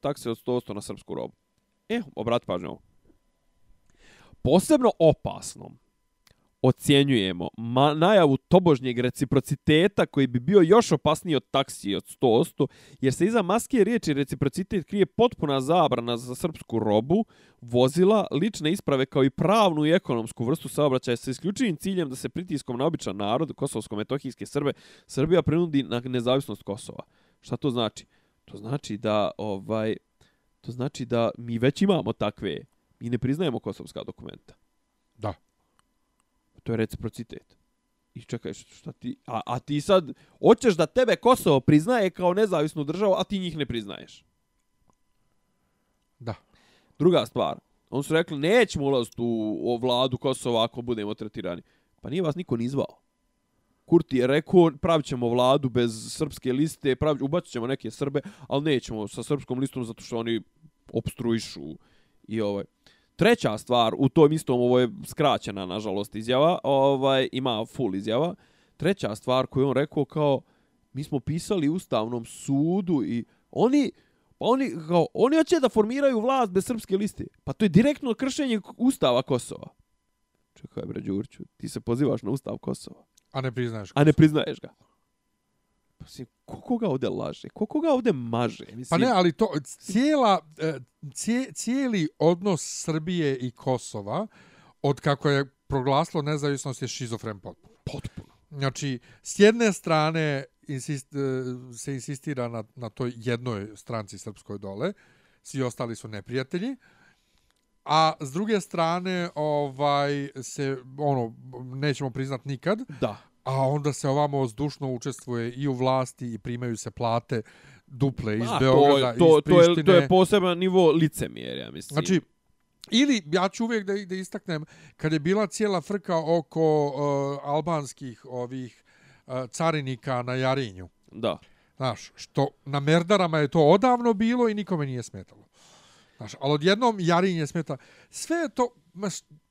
takse od 100% na srpsku robu. E, obrat pažnju Posebno opasnom ocjenjujemo ma, najavu tobožnjeg reciprociteta koji bi bio još opasniji od taksi od 100%, jer se iza maske riječi reciprocitet krije potpuna zabrana za srpsku robu, vozila, lične isprave kao i pravnu i ekonomsku vrstu saobraćaja sa isključivim ciljem da se pritiskom na običan narod, kosovsko-metohijske Srbe, Srbija prinudi na nezavisnost Kosova. Šta to znači? To znači da ovaj to znači da mi već imamo takve i ne priznajemo kosovska dokumenta. Da. To je reciprocitet. I čekaj, šta ti... A, a ti sad, hoćeš da tebe Kosovo priznaje kao nezavisnu državu, a ti njih ne priznaješ. Da. Druga stvar. On su rekli, nećemo ulaziti u, u vladu Kosova ako budemo tretirani. Pa nije vas niko ni izvao. Kurti je rekao, pravit ćemo vladu bez srpske liste, pravit, ubacit ćemo neke Srbe, ali nećemo sa srpskom listom zato što oni obstruišu i ovaj. Treća stvar, u tom istom, ovo je skraćena, nažalost, izjava, ovaj, ima full izjava. Treća stvar koju on rekao kao, mi smo pisali Ustavnom sudu i oni, pa oni, kao, oni hoće da formiraju vlast bez srpske liste. Pa to je direktno kršenje Ustava Kosova. Čekaj, bre, Đurću, ti se pozivaš na Ustav Kosova. A ne priznaješ ga. A ne priznaješ ga. Mislim, ko koga ovde laže? Ko koga ovde maže? Mislim, pa ne, ali to, cijela, e, cijeli odnos Srbije i Kosova, od kako je proglaslo nezavisnost, je šizofren potpuno. Potpuno. Znači, s jedne strane insist, e, se insistira na, na toj jednoj stranci srpskoj dole, svi ostali su neprijatelji, a s druge strane ovaj se ono nećemo priznat nikad. Da a onda se ovamo zdušno učestvuje i u vlasti i primaju se plate duple iz a, Beograda, to, to, iz Prištine. To je, to je poseban nivo licemjerja, mislim. Znači, ili ja ću uvijek da, da istaknem, kad je bila cijela frka oko uh, albanskih ovih uh, carinika na Jarinju. Da. Znaš, što na Merdarama je to odavno bilo i nikome nije smetalo. Znaš, ali odjednom Jarinje smeta. Sve je to,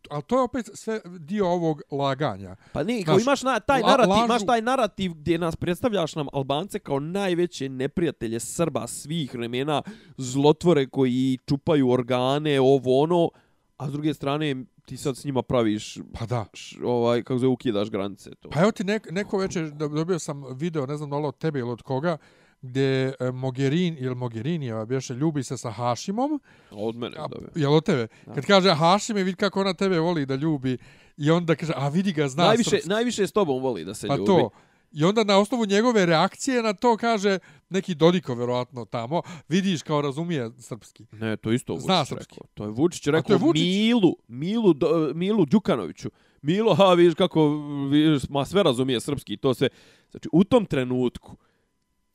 ali to je opet sve dio ovog laganja. Pa ni, kao imaš na, taj narativ, lažu... imaš taj narativ gdje nas predstavljaš nam Albance kao najveće neprijatelje Srba svih vremena, zlotvore koji čupaju organe, ovo ono, a s druge strane ti sad s njima praviš pa da š, ovaj kako se ukidaš granice to. Pa evo ti nek, neko večer dobio sam video, ne znam da li od tebe ili od koga, gdje Mogherin ili Mogherinijeva bješe ljubi se sa Hašimom. Od mene, a, Jel od tebe? Da. Kad kaže Hašim je vidi kako ona tebe voli da ljubi i onda kaže, a vidi ga, zna najviše, srpski. Najviše s tobom voli da se pa ljubi. To. I onda na osnovu njegove reakcije na to kaže neki Dodiko verovatno tamo, vidiš kao razumije srpski. Ne, to isto Vučić Zna srpski. rekao. To je Vučić rekao to je Vučić. Milu, Milu, do, Milu Đukanoviću. Milo, ha, vidiš kako, vidiš, ma sve razumije srpski. To se, znači, u tom trenutku,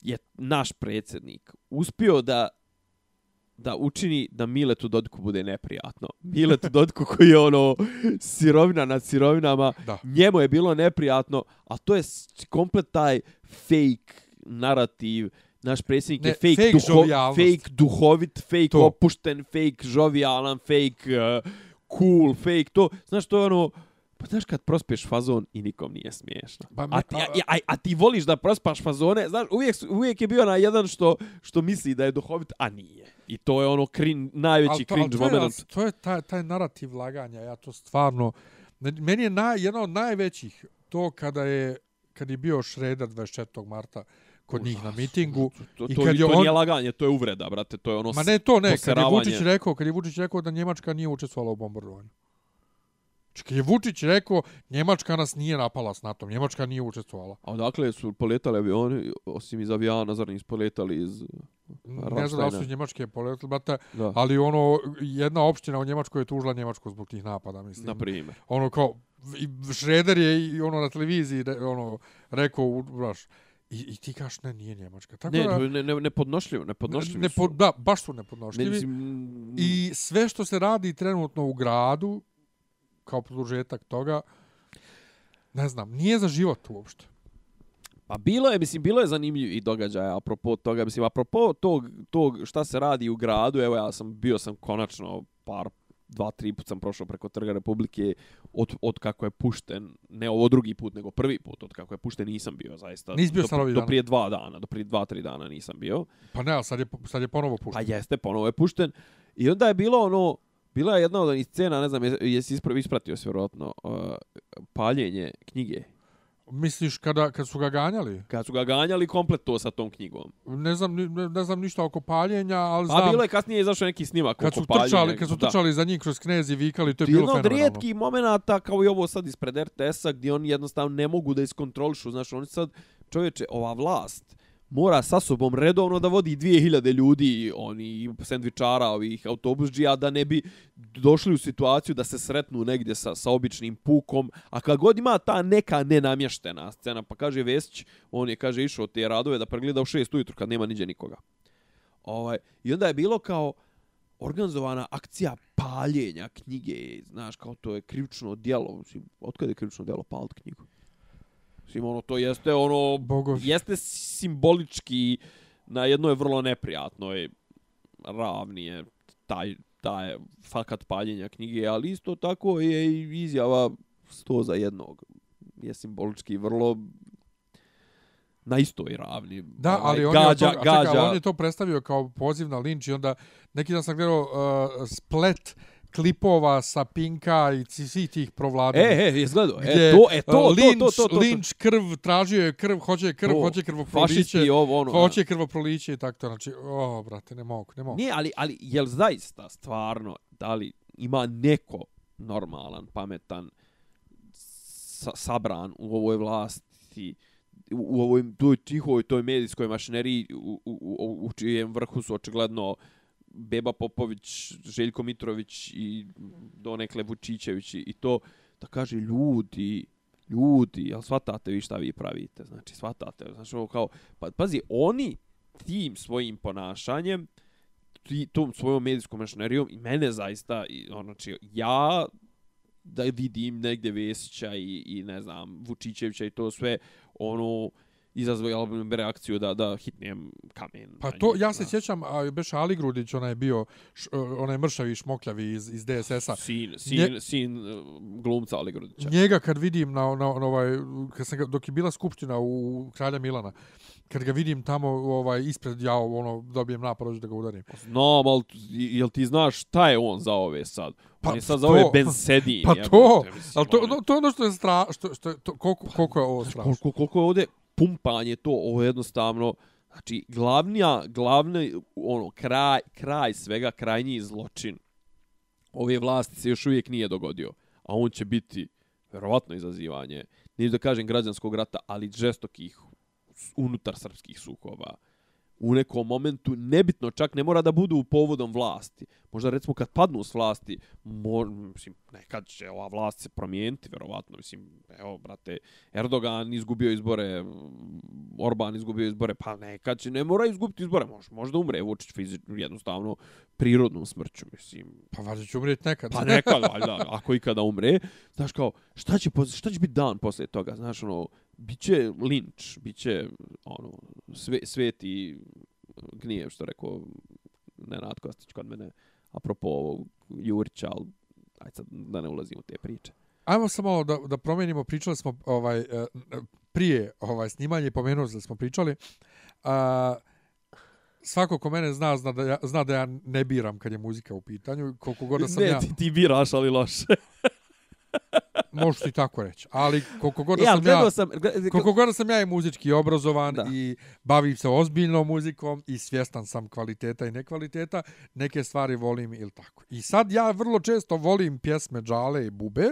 je naš predsjednik uspio da da učini da Miletu Dodiku bude neprijatno. Miletu Dodiku koji je ono sirovina nad sirovinama, da. njemu je bilo neprijatno, a to je komplet taj fake narativ, naš predsjednik ne, je fake, fake, duho, fake duhovit, fake to. opušten, fake žovijalan, fake uh, cool, fake to. Znaš, to je ono, Pa znaš kad prospeš fazon i nikom nije smiješno. Pa a, ti, a, a, a, ti voliš da prospaš fazone, znaš, uvijek, uvijek je bio na jedan što što misli da je duhovit, a nije. I to je ono krin, najveći to, cringe moment. To je taj, taj narativ laganja, ja to stvarno... Meni je na, jedan od najvećih to kada je, kad je bio Šreder 24. marta kod njih na mitingu. To, to, I kad to, je to on... nije laganje, to je uvreda, brate. To je ono Ma ne, to ne. Kad je Vučić rekao, kad je Vučić rekao da Njemačka nije učestvovala u bombardovanju. Čekaj, je Vučić rekao, Njemačka nas nije napala s NATO, Njemačka nije učestvovala. A odakle su poletali avioni, osim iz avijana, zar nisu poletali iz... Ne znam da li su iz Njemačke poletili, brate, Da. ali ono, jedna opština u Njemačkoj je tužila Njemačku zbog tih napada, mislim. Na primjer. ono kao Šreder je i ono na televiziji ono rekao baš i, i ti kažeš ne nije Njemačka tako Ne, da ne, ne, nepodnošljivo, nepodnošljivo ne, su. po, da baš su Ne, nepodnošljivi mislim, i sve što se radi trenutno u gradu kao produžetak toga ne znam nije za život uopšte Pa bilo je, mislim, bilo je zanimljivih događaja apropo toga, mislim, apropo tog, tog šta se radi u gradu, evo ja sam, bio sam konačno par, dva, tri put sam prošao preko Trga Republike od, od kako je pušten, ne ovo drugi put, nego prvi put od kako je pušten nisam bio, zaista. Nisi bio do, do prije dva dana, do prije dva, tri dana nisam bio. pa ne ali sad je sad je ponovo Pa pušten jeste, ponovo je pušten. I onda je bilo ono, bila je jedna od onih scena, ne znam, jes- jesi ispra- ispratio se vjerojatno, uh, paljenje knjige. misliš kada kad su ga ganjali Kad su ga ganjali komplet to sa tom knjigom. ne znam ne, ne znam ništa oko paljenja ali znam bilo je kasnije izašao neki snimak kad oko su paljenja. trčali kad su Da. trčali za njih kroz knez i vikali to je bilo jedno od fenomenalno rijetkih momenata, kao i ovo sad ispred RTS-a, gdje oni jednostavno ne mogu da iskontrolišu. Znaš, oni sad, čovječe, ova vlast mora sa sobom redovno da vodi 2000 ljudi, oni sendvičara, ovih autobusđija, da ne bi došli u situaciju da se sretnu negdje sa, sa običnim pukom. A kad god ima ta neka nenamještena scena, pa kaže Vesić, on je, kaže, išao te radove da pregleda u 6 ujutru kad nema niđe nikoga. Ovaj, I onda je bilo kao, organizovana akcija paljenja knjige, znaš, kao to je krivično djelo. Mislim, otkada je krivično djelo paliti knjigu? Mislim, ono, to jeste, ono, Bogov. jeste simbolički na jednoj vrlo neprijatnoj ravni je taj, taj fakat paljenja knjige, ali isto tako je i izjava sto za jednog. Je simbolički vrlo na istoj ravni. Da, Ovaj, ali on, je gađa, toga, čekaj, gađa, ali on je to predstavio kao poziv na linč i onda neki dan sam gledao uh, splet klipova sa Pinka i svih tih provladnih. E, e, je gledao. gdje, E, to, e, to, uh, to, to, to, to, to. linč, krv, tražio je krv, hoće krv, To, hoće krvoproliće, Fašisti ovo, ono. hoće krvoproliće i tako to. Znači, o, brate, ne mogu, ne mogu. Nije, ali, ali jel zaista stvarno, da li ima neko normalan, pametan, sa, sabran u ovoj vlasti, u, u ovoj toj tihoj, toj medijskoj mašineriji u, u, u, u čijem vrhu su očigledno Beba Popović, Željko Mitrović i donekle Vučićević i to da kaže ljudi, ljudi, jel shvatate vi šta vi pravite? Znači, shvatate, znači ovo kao, pa, pazi, oni tim svojim ponašanjem, ti, tom svojom medijskom mašinerijom i mene zaista, i, ono, znači, ja da vidim negde Vesića i, i ne znam, Vučićevića i to sve, ono, izazvao bi reakciju da, da hitnijem kamen. Pa to, njih, ja se sjećam, a Beš Ali Grudić, onaj je bio, š, onaj mršavi šmokljavi iz, iz DSS-a. Sin, sin, Nje- sin uh, glumca Ali Grudića. Njega kad vidim na, na, na ovaj, kad sam ga, dok je bila skupština u Kralja Milana, kad ga vidim tamo ovaj ispred ja ono dobijem napad da ga udarim. Znam, ali jel ti znaš šta je on za ove sad? Pa on je sad za to- ove Bensedin. Pa jebote, to, mislim, al to, no, to je ono što je stra, što, što je to, koliko, koliko je ovo strašno. koliko, koliko je ovdje pumpanje to, ovo je jednostavno, znači, glavnija, glavni, ono, kraj, kraj svega, krajnji zločin ove vlasti se još uvijek nije dogodio, a on će biti, verovatno, izazivanje, nije da kažem građanskog rata, ali žestokih unutar srpskih sukoba. U nekom momentu, nebitno, čak ne mora da budu povodom vlasti. Možda, recimo, kad padnu s vlasti, mo, mislim, nekad će ova vlast se promijeniti, verovatno. Mislim, evo, brate, Erdogan izgubio izbore, Orban izgubio izbore, pa nekad će, ne mora izgubiti izbore, može, možda umre Vučić fizično, jednostavno, prirodnom smrću, mislim. Pa valjda će umrijeti nekad. Pa nekad, valjda, ako ikada umre, znaš kao, šta će, šta će biti dan posle toga, znaš, ono, biće linč, biće, ono, sve, sveti gnijev, što rekao Nenad Kostić kod mene, apropo ovog Jurića, ali aj sad da ne ulazim u te priče. Ajmo samo da, da promijenimo, pričali smo ovaj, e, prije ovaj snimanje, pomenuo da smo pričali. A, svako ko mene zna, zna da, ja, zna da ja ne biram kad je muzika u pitanju. Koliko god da sam ne, ja... ti, ti biraš, ali loše. Možeš ti tako reći. Ali koliko god Ja, sam ja, sam... gled- koliko god sam ja i muzički obrazovan Da. i bavim se ozbiljnom muzikom i svjestan sam kvaliteta i nekvaliteta, neke stvari volim ili tako. I sad ja vrlo često volim pjesme Džale i Bube.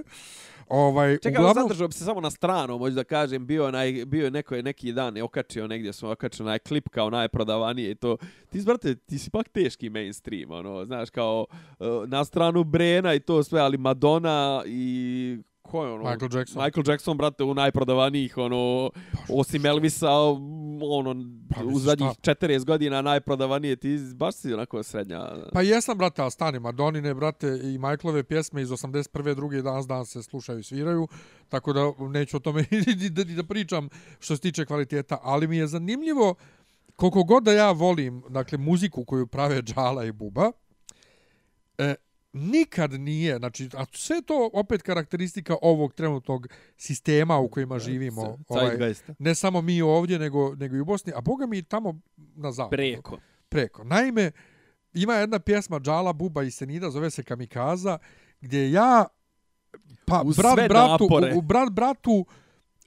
Ovaj, Čekaj, uglavnom, zadržao bi se samo na stranu, možda da kažem, bio, onaj, bio je neko je neki dan je okačio negdje, smo okačio onaj klip kao najprodavanije i to. Ti, brate, ti si pak teški mainstream, ono, znaš, kao uh, na stranu Brena i to sve, ali Madonna i ko je ono? Michael Jackson. Michael Jackson, brate, u najprodavanijih, ono, osim Elvisa, ono, Pa, u zadnjih šta? 40 godina najprodavanije, ti baš si onako srednja. Pa jesam, brate, ali stani, Madonine, brate, i Michaelove pjesme iz 81. drugi dan dan se slušaju i sviraju, tako da neću o tome ni da, ni da pričam što se tiče kvaliteta, ali mi je zanimljivo koliko god da ja volim, dakle, muziku koju prave Džala i Buba, e, nikad nije, znači, a sve to opet karakteristika ovog trenutnog sistema u kojima živimo. Ovaj, ne samo mi ovdje, nego, nego i u Bosni, a boga mi tamo na zapadu Preko. preko. Naime, ima jedna pjesma Džala, Buba i Senida, zove se Kamikaza, gdje ja, pa Uz brat bratu, napore. u, u brat bratu,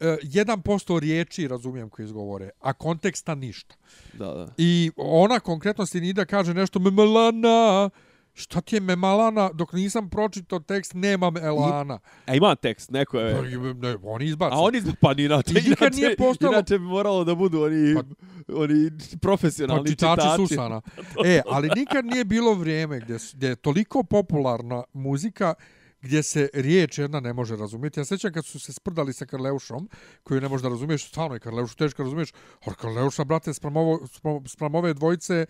e, 1% riječi razumijem koji izgovore, a konteksta ništa. Da, da. I ona konkretno Senida kaže nešto memalana, šta ti je memalana, dok nisam pročitao tekst, nemam elana. A ima tekst, neko je... Pa, ne, oni izbaci. A oni pa ni I nikad inače, nije postalo- inače bi moralo da budu oni, Pa- oni Pa profesionalni čitači, čitači. Susana. E, ali nikad nije bilo vrijeme gdje, gdje je toliko popularna muzika gdje se riječ jedna ne može razumjeti. Ja sećam kad su se sprdali sa Karleušom, koju ne možeš da razumiješ, stvarno je Karleušu teško razumiješ, ali Karleuša, brate, sprem, ovo, ove dvojice,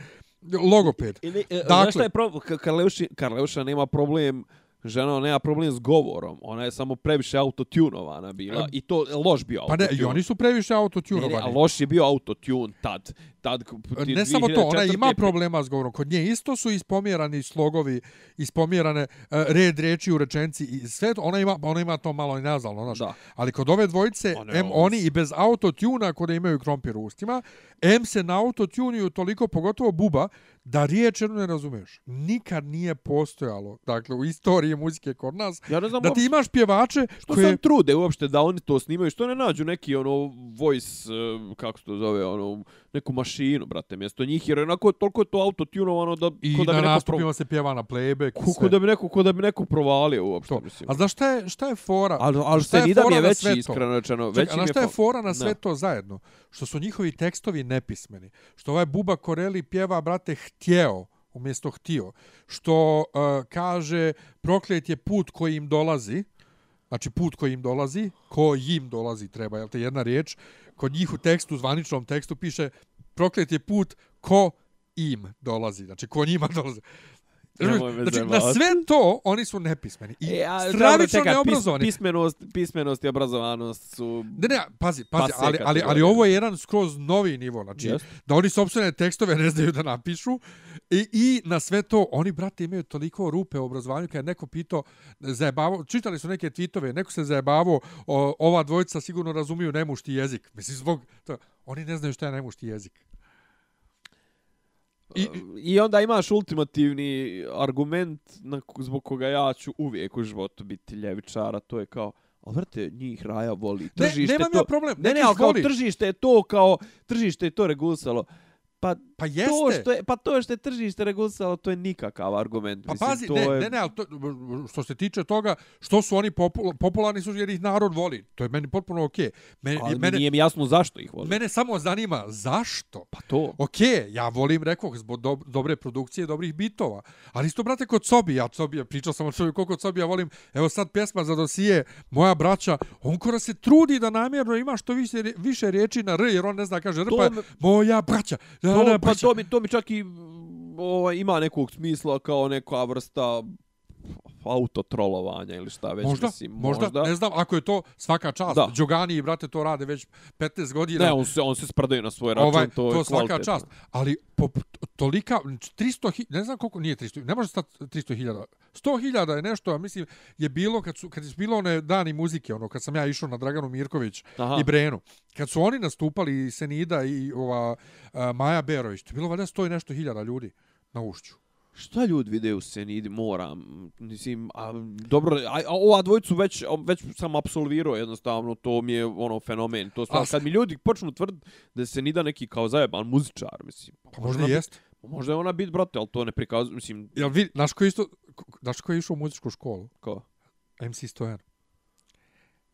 logoped. I ne, e, Dakle- šta je problem? Ka- Karleuši, Karleuša nema problem žena nema problem s govorom. Ona je samo previše autotunovana bila. E, I to loš bio Pa ne, i oni su previše Ne, ne, a autotunovani. loš je bio autotune tad. tad ti Ne samo to, ona 2004. ima problema s govorom. Kod nje isto su ispomjerani slogovi, ispomjerane uh, red reči u rečenci i sve to, ona ima, ona ima to malo i nazalno, znaš. Da. Ali kod ove dvojice, One M, oni i bez autotuna kod imaju krompir u ustima, M se na autotunuju toliko, pogotovo buba, da riječ jednu ne razumeš. Nikad nije postojalo, dakle, u istoriji muzike kod nas, Ja ne znam da ti imaš pjevače Što koje... sam trude uopšte da oni to snimaju, što ne nađu neki ono voice, eh, kako se to zove, ono, neku mašinu, brate, mjesto njih, jer onako toliko je to autotunovano da, I ko da na bi neko nastupima se pjeva na playback. Ko, da bi neko, ko da bi neko provalio uopšte, To. mislim. A znaš šta je, šta je fora? Ali, ali šta je Senida mi je na veći, to? iskreno rečeno. A mi na je šta je fora na sve to zajedno? Što su njihovi tekstovi nepismeni. Što ovaj Buba Koreli pjeva, brate, htjeo umjesto htio. Što uh, kaže, proklet je put koji im dolazi, znači put koji im dolazi, ko im dolazi treba, jel te jedna riječ, kod njih u tekstu, zvaničnom tekstu piše proklet je put ko im dolazi, znači ko njima dolazi. Znači, na sve to oni su nepismeni. I E, a, stravično čekaj, neobrazovani. Pis, pismenost, pismenost i obrazovanost su... Ne, ne, pazi, pazi, ali, ali, ali kategorija. ovo je jedan skroz novi nivo, znači, Jest. da oni sopstvene tekstove ne znaju da napišu i, i na sve to, oni, brate, imaju toliko rupe u obrazovanju, kada je neko pitao, zajebavo, čitali su neke tweetove, neko se zajebavo, o, ova dvojica sigurno razumiju nemušti jezik, mislim, zbog, to, oni ne znaju šta je nemušti jezik. I, I onda imaš ultimativni argument na, zbog koga ja ću uvijek u životu biti ljevičara, to je kao, ali vrte, njih raja voli. Ne, Tržište nemam to, ja problem, Ne, ne, ali kao voli. tržište je to, kao, tržište je to regulisalo. Pa, Pa jeste. to što je, pa to što je tržište regulisalo, to je nikakav argument. Pa Mislim, pazi, to ne, je... ne, ne, ali to, što se tiče toga, što su oni popul, popularni su jer ih narod voli. To je meni potpuno okej. Mene, Ali mene, nije mi jasno zašto ih voli. mene samo zanima zašto. Pa to. Ok, ja volim, rekao, zbog do, dobre produkcije dobrih bitova. Ali isto, brate, kod Sobi, ja Sobi, pričao sam o čovjeku kod Sobi, ja volim, evo sad pjesma za dosije, moja braća, on kora se trudi da namjerno ima što više, više riječi na R, jer on ne zna, kaže R, pa me- moja braća, da, To, da, pa braća. to mi, to mi čak i mm, ovaj, ima nekog smisla kao neka vrsta autotrolovanja ili šta već. Možda, mislim, možda, ne znam, ako je to svaka čast. Da. Đogani i brate to rade već 15 godina. Ne, on se, on se sprdaju na svoj račun, ovaj, to, to je svaka kvalitetno. čast. Ali po, tolika, 300 hi- ne znam koliko, nije 300, ne može stati 300 hiljada. 100 hiljada je nešto, ja mislim, je bilo, kad su, kad je bilo one dani muzike, ono, kad sam ja išao na Draganu Mirković Aha. i Brenu, kad su oni nastupali, i Senida i ova uh, Maja Berović, to je bilo valjda 100 i nešto hiljada ljudi na ušću. šta ljudi vide u sceni, moram, mislim, a, dobro, a, a ova dvojicu već, već sam apsolvirao jednostavno, to mi je ono fenomen, to stvar, kad mi ljudi počnu tvrditi da se nida neki kao zajeban muzičar, mislim. Pa možda i jest. Možda je ona bit, brate, ali to ne prikazuje, mislim... Jel vi, znaš ko je isto, znaš ko je išao u muzičku školu? Ko? MC Stojan.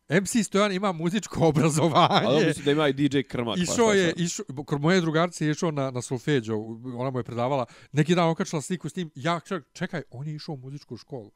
MC Stojan ima muzičko obrazovanje. Ali mislim da ima i DJ Krmak. Pa išao je, išao, kod moje drugarce je išao na, na solfeđo, ona mu je predavala, neki dan okačala sliku s njim, ja čekaj, on je išao u muzičku školu.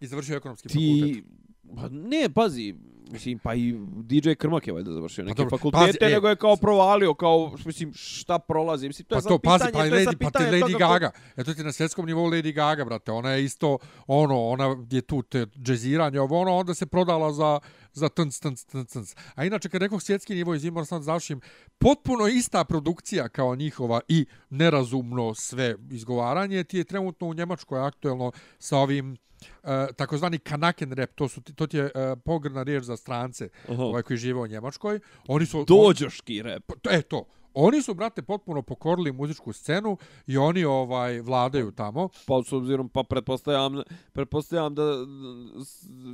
I završio ekonomski Ti... fakultet. Pa ne, pazi, mislim, pa i DJ Krmak je valjda završio pa neke pa fakultete, pazi, nego je kao provalio, kao, mislim, šta prolazi, mislim, to je pa to, pazi, pa, pitanje, pa, Lady, pa ti Lady Gaga, ko... eto ti na svjetskom nivou Lady Gaga, brate, ona je isto, ono, ona je tu te džeziranje, ovo, ono, onda se prodala za, za tnc, tnc, tnc, tnc. A inače, kad rekao svjetski nivo, izvim, sam završim, potpuno ista produkcija kao njihova i nerazumno sve izgovaranje, ti je trenutno u Njemačkoj aktuelno sa ovim uh, takozvani kanaken rap, to su to ti je uh, pogrna riječ za strance, Aha. ovaj koji žive u Njemačkoj. Oni su dođoški rap. E to. Oni su brate potpuno pokorili muzičku scenu i oni ovaj vladaju tamo. Pa s obzirom pa pretpostavljam pretpostavljam da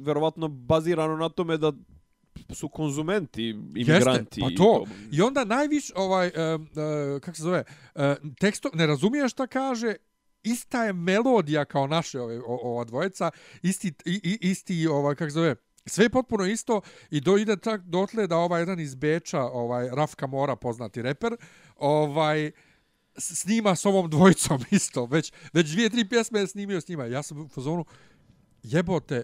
verovatno bazirano na tome da su konzumenti, imigranti. Jeste, pa to. I onda najviš, ovaj, uh, uh, kako se zove, uh, teksto, ne razumiješ šta kaže ista je melodija kao naše ove ova dvojeca, isti i, isti ovaj kako zove Sve je potpuno isto i do ide tak dotle da ovaj jedan iz Beča, ovaj Rafka Mora poznati reper, ovaj snima s ovom dvojicom isto. Već već dvije tri pjesme je snimio s njima. Ja sam u fazonu jebote,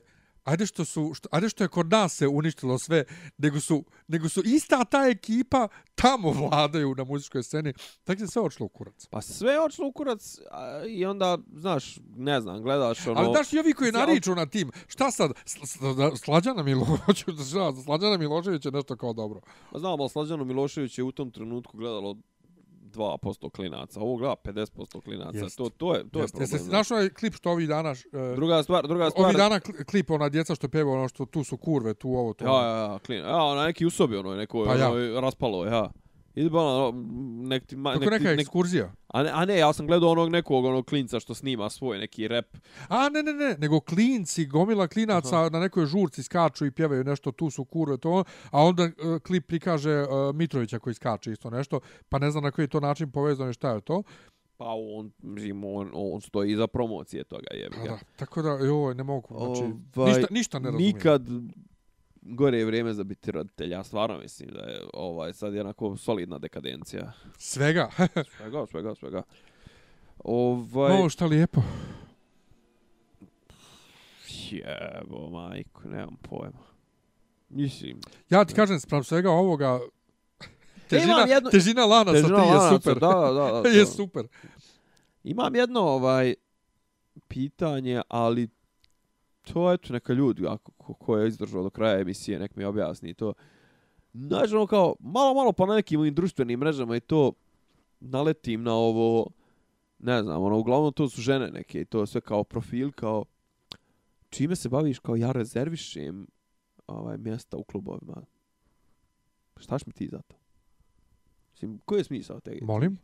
ajde što su što, ajde što je kod nas se uništilo sve nego su nego su ista ta ekipa tamo vladaju na muzičkoj sceni. Tako se sve odšlo u kurac. Pa sve odšlo u kurac a, i onda znaš ne znam gledaš ono ali daš i ovi koji nariču na tim šta sad Slađana Milošević Slađana Milošević je nešto kao dobro. Pa znam ali Slađana Milošević je u tom trenutku gledalo 2% klinaca. Ovo gleda 50% klinaca. Jest. To, to je, to jest. je problem. Jeste našao ovaj klip što ovih dana... Uh, druga stvar, druga stvar... Ovih dana klip ona djeca što peva ono što tu su kurve, tu ovo, to. Ja, ja, ja, klin. Ja, ona neki usobi ono, neko pa, ja. ono, raspalo, ja. Ide bala nek ti ma nek neka ekskurzija. A ne, a ne, ja sam gledao onog nekog onog klinca što snima svoj neki rep. A ne, ne, ne, nego klinci, gomila klinaca Aha. na nekoj žurci skaču i pjevaju nešto, tu su kurve to, a onda uh, klip prikaže uh, Mitrovića koji skače isto nešto, pa ne znam na koji to način povezano šta je to. Pa on, mislim, on, on stoji za promocije toga, jebi ga. Pa da, tako da, joj, ne mogu, znači, ovaj, ništa, ništa ne razumijem. Nikad, gore je vrijeme za biti roditelj. Ja stvarno mislim da je ovaj, sad jednako solidna dekadencija. Svega? svega, svega, svega. Ovaj... No, šta lijepo. Jebo, majko, nemam pojma. Mislim. Ja ti kažem, sprav svega ovoga, težina, jedno... težina lana težina sa ti je super. Da, da, da, da. je super. Imam jedno ovaj pitanje, ali to eto neka ljudi ako ko, ko je izdržao do kraja emisije nek mi objasni to znači ono kao malo malo pa na nekim ovim društvenim mrežama i to naletim na ovo ne znam ono uglavnom to su žene neke i to sve kao profil kao čime se baviš kao ja rezervišem ovaj mjesta u klubovima štaš mi ti za to Mislim, koji je smisao tega? Molim?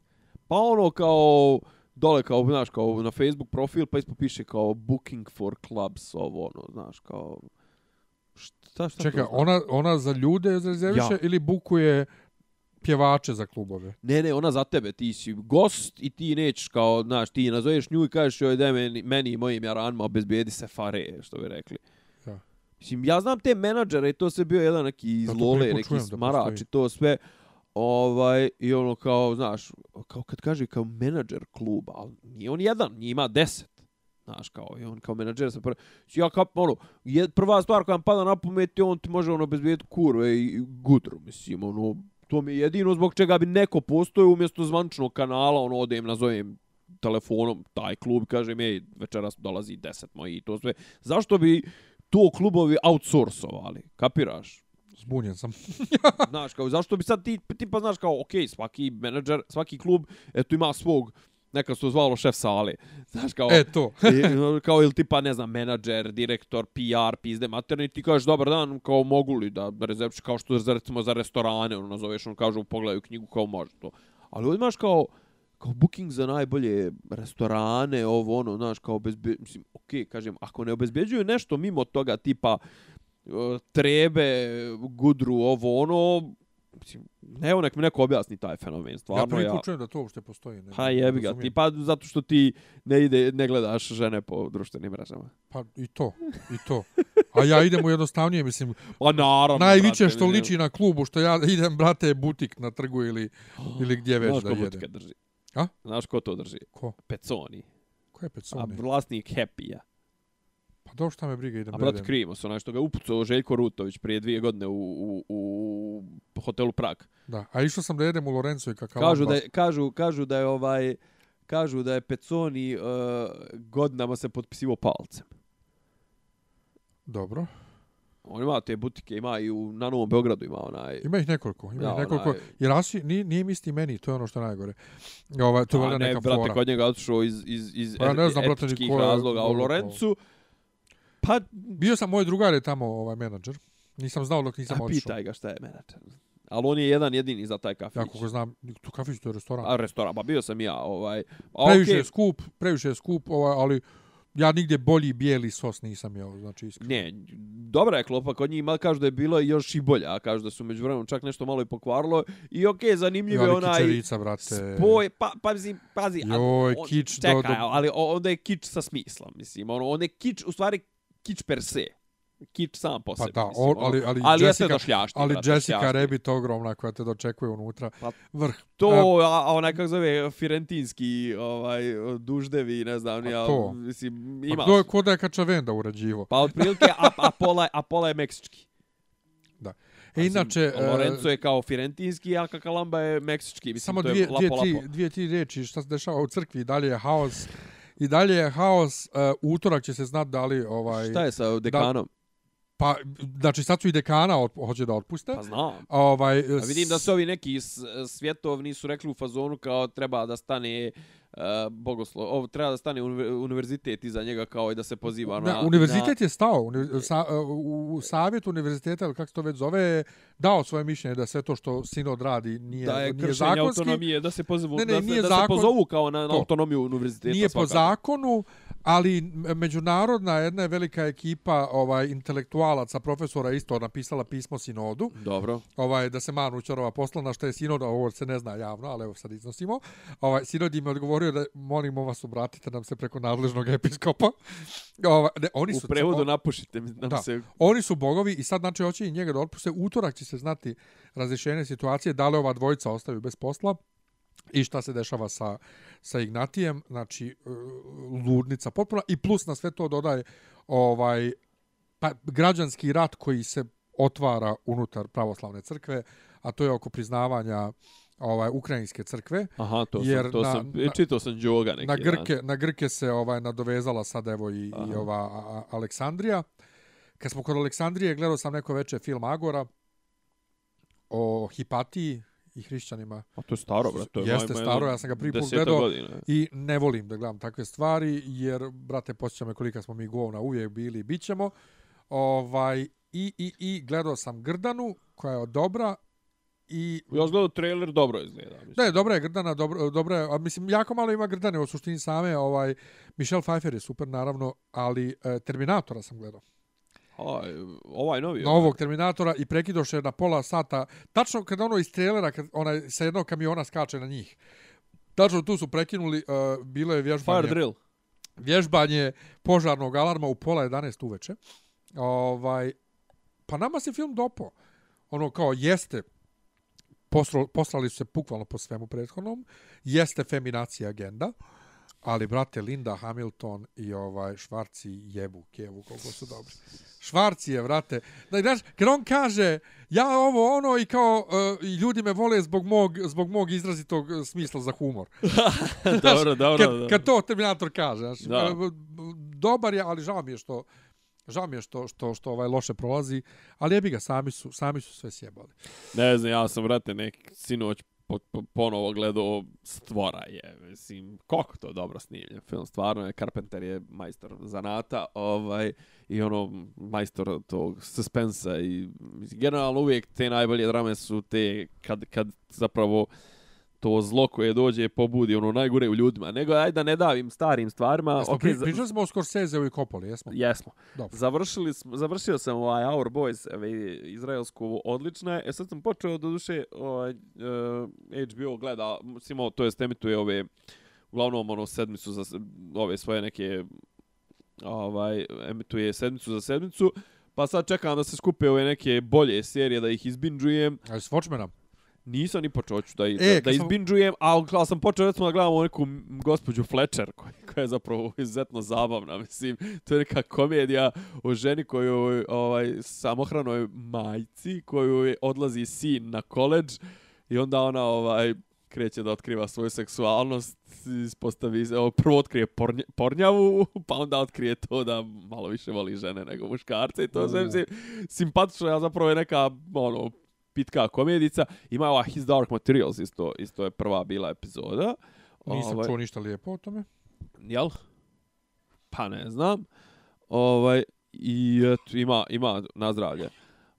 Pa ono kao, dole kao, znaš, kao na Facebook profil, pa ispod piše kao booking for clubs, ovo, ono, znaš, kao... Šta, šta Čekaj, ona, ona za ljude rezerviše ja. ili bukuje pjevače za klubove? Ne, ne, ona za tebe, ti si gost i ti nećeš kao, znaš, ti nazoveš nju i kažeš joj da meni, meni i mojim jaranima obezbijedi se fare, što bi rekli. Ja. Mislim, ja znam te menadžere i to se bio jedan neki izlole, neki smarač i to sve. Ovaj, I ono kao, znaš, kao kad kaže kao menadžer kluba, ali nije on jedan, nije ima deset. Znaš, kao, i on kao menadžer sa prvi. Ja kao, ono, je, prva stvar koja vam pada na pamet on ti može ono bezbijeti kurve i gudru, mislim, ono, to mi je jedino zbog čega bi neko postoje umjesto zvančnog kanala, ono, odem, nazovem telefonom taj klub, kažem, ej, večeras dolazi deset moji i to sve. Zašto bi to klubovi outsourcovali, kapiraš? Zbunjen sam. znaš, kao, zašto bi sad ti, ti pa znaš kao, ok, svaki menadžer, svaki klub, eto ima svog, neka su zvalo šef sale. Znaš, kao, e, to. kao, ili tipa, ne znam, menadžer, direktor, PR, pizde, materni, ti kažeš, dobar dan, kao, mogu li da rezerviš, kao što za, recimo, za restorane, ono, nazoveš, ono, kažu, pogledaju knjigu, kao, može to. Ali ovdje imaš kao, kao booking za najbolje restorane, ovo ono, znaš, kao bezbe, mislim, okej, okay, kažem, ako ne obezbeđuju nešto mimo toga tipa uh, trebe, gudru, ovo ono, mislim, evo nek mi neko objasni taj fenomen, stvarno ja. Ja prvi da to uopšte postoji. Ne, pa jebi ga, ti pa zato što ti ne ide, ne gledaš žene po društvenim mrežama. Pa i to, i to. A ja idem u jednostavnije, mislim, pa naravno, najviše što liči na klubu, što ja idem, brate, butik na trgu ili, ili gdje već da jedem. Znaš drži? A? Znaš ko to drži? Ko? Peconi. Ko je Peconi? A vlasnik Happy-a. Pa dobro šta me briga idem. A brat Krimos, onaj što ga upucao Željko Rutović prije dvije godine u, u, u hotelu Prag. Da, a išao sam da jedem u Lorenzo i kakav. Kažu da je, kažu, kažu da je ovaj kažu da je Peconi uh, godinama se potpisivo palcem. Dobro. On ima te butike, ima i u, na Novom Beogradu ima onaj... Ima ih nekoliko, ima ja, ih nekoliko. Onaj... Jer Asi, nije, nije misti meni, to je ono što je najgore. Ova, to je neka brate, fora. kod njega otišao iz, iz, iz pa, ne znam, brate, etičkih razloga u Lorencu. Pa... Bio sam, moj drugar je tamo ovaj menadžer. Nisam znao dok nisam otišao. A pitaj ga šta je menadžer. Ali on je jedan jedini za taj kafić. Ja kako znam, tu kafić to je restoran. A restoran, pa bio sam ja. Ovaj. A, previše okay. je skup, previše je skup, ovaj, ali ja nigdje bolji bijeli sos nisam jeo, znači iskreno. Ne, dobra je klopa kod njih, ima kažu da je bilo još i bolja, kažu da su među vremenom čak nešto malo i pokvarilo. I okej, okay, zanimljivo je onaj... Kičerica, brate. Spoj, pa, pazi, pazi. Joj, on, kič čekaj, do, do... ali onda je kič sa smislom, mislim. Ono, on je kič, u stvari, kič per se kič sam po sebi. Pa da, mislim, ali, ali, ali Jessica, šljašti, ali brate, Jessica šljašti. Rabbit ogromna koja te dočekuje unutra. Pa, vrh. To, a, a onaj kako zove, Firentinski, ovaj, duždevi, ne znam, ja, to. mislim, ima. Pa to je kod je Kačavenda urađivo. Pa otprilike, a, a, pola, a pola je meksički. Da. E, inače... Mislim, Lorenzo je kao Firentinski, a Kakalamba je meksički. Mislim, samo to dvije, je lapo, dvije, lapo. tri, dvije, tri reči, šta se dešava u crkvi, dalje je haos. I dalje je haos, uh, utorak će se znat da li... Ovaj, šta je sa dekanom? Da, Pa, znači sad su i dekana od, hoće da otpuste. Pa znam. Ovaj, A vidim da su ovi neki svjetovni su rekli u fazonu kao treba da stane uh, bogoslov, ovo treba da stane univerzitet iza njega kao i da se poziva na... Ne, univerzitet na... je stao, sa, u, u savjetu univerziteta, ili kako se to već zove, dao svoje mišljenje da sve to što sinod radi nije, da je nije zakonski. autonomije, da se, pozivu, ne, ne, da, se, da zakon, se pozovu kao na, na autonomiju univerziteta. Nije svakako. po zakonu, ali međunarodna jedna je velika ekipa ovaj intelektualaca profesora isto napisala pismo sinodu. Dobro. Ovaj da se Manu Ćorova poslala što je sinod, ovo se ne zna javno, ali evo sad iznosimo. Ovaj sinod im je odgovorio da molimo vas obratite nam se preko nadležnog episkopa. Ovaj ne, oni su U prevodu on, napušite nam da, se. Oni su bogovi i sad znači hoće i njega da otpuste utorak će se znati razrješenje situacije da li ova dvojica ostaju bez posla i šta se dešava sa, sa Ignatijem, znači e, ludnica potpuna i plus na sve to dodaje ovaj pa, građanski rat koji se otvara unutar pravoslavne crkve, a to je oko priznavanja ovaj ukrajinske crkve. Aha, to jer sam, to na, sam, na, čitao sam Đoga neki. Na Grke, na Grke se ovaj nadovezala sad evo i, i ova a, Aleksandrija. Kad smo kod Aleksandrije, gledao sam neko veče film Agora o Hipatiji, i hrišćanima. A to je staro, brate. To je Jeste staro, ja sam ga prvi put gledao i ne volim da gledam takve stvari, jer, brate, posjećam me kolika smo mi govna uvijek bili i bit ćemo. Ovaj, i, i, I gledao sam Grdanu, koja je dobra, I ja gledao trailer dobro izgleda mislim. Ne, dobra je Grdana, dobro dobro je, a mislim jako malo ima Grdane u suštini same, ovaj Michelle Pfeiffer je super naravno, ali e, Terminatora sam gledao. Aj, ovaj novi. Novog Terminatora i prekidoše na pola sata. Tačno kad ono iz trailera, kad onaj sa jednog kamiona skače na njih. Tačno tu su prekinuli, uh, bilo je vježbanje. Fire drill. Vježbanje požarnog alarma u pola 11 uveče. Ovaj, pa nama se film dopo. Ono kao jeste, poslali su se bukvalno po svemu prethodnom, jeste feminacija agenda. Ali, brate, Linda Hamilton i ovaj Švarci jebu kevu koliko su dobri. Švarci je, brate. Da, znaš, kad on kaže, ja ovo ono i kao uh, ljudi me vole zbog mog, zbog mog izrazitog smisla za humor. dobro, dobro, kad, kad to Terminator kaže. Znaš, da. Dobar je, ali žao mi je što Žao mi je što, što, što ovaj loše prolazi, ali jebi ga, sami su, sami su sve sjebali. Ne znam, ja sam, vrate, neki sinoć po, po, ponovo gledao stvora je, mislim, kako to dobro snimljen film, stvarno je, Carpenter je majstor zanata, ovaj, i ono, majstor tog suspensa i, mislim, generalno uvijek te najbolje drame su te, kad, kad zapravo, to zlo koje dođe pobudi ono najgore u ljudima, nego ajde da ne davim starim stvarima. Jesmo, okay, pri, pričali smo o Scorsese i Coppola, jesmo? Jesmo. Dobro. Završili smo, završio sam ovaj Our Boys, ovaj, izraelsku odlična. je. E sad sam počeo do duše ovaj, uh, HBO gleda, simo, to jest emituje ove uglavnom ono sedmicu za ove svoje neke ovaj emituje sedmicu za sedmicu. Pa sad čekam da se skupe ove neke bolje serije da ih izbinđujem. A s Watchmena? Nisam ni počeo ću da, E, da, da kad sam- izbinđujem, ali sam počeo recimo da gledam neku gospođu Fletcher koja, koja je zapravo izuzetno zabavna, mislim. To je neka komedija o ženi koju ovaj, samohranoj majci koju je odlazi sin na koleđ i onda ona ovaj kreće da otkriva svoju seksualnost, ispostavi, evo, prvo otkrije pornj, pornjavu, pa onda otkrije to da malo više voli žene nego muškarce i to sve, simpatično, ja zapravo je neka, ono, pitka komedica. Ima ova His Dark Materials, isto, isto je prva bila epizoda. Nisam Ovaj, čuo ništa lijepo o tome. Jel? Pa ne znam. Ovaj, I eto, ima, ima na zdravlje.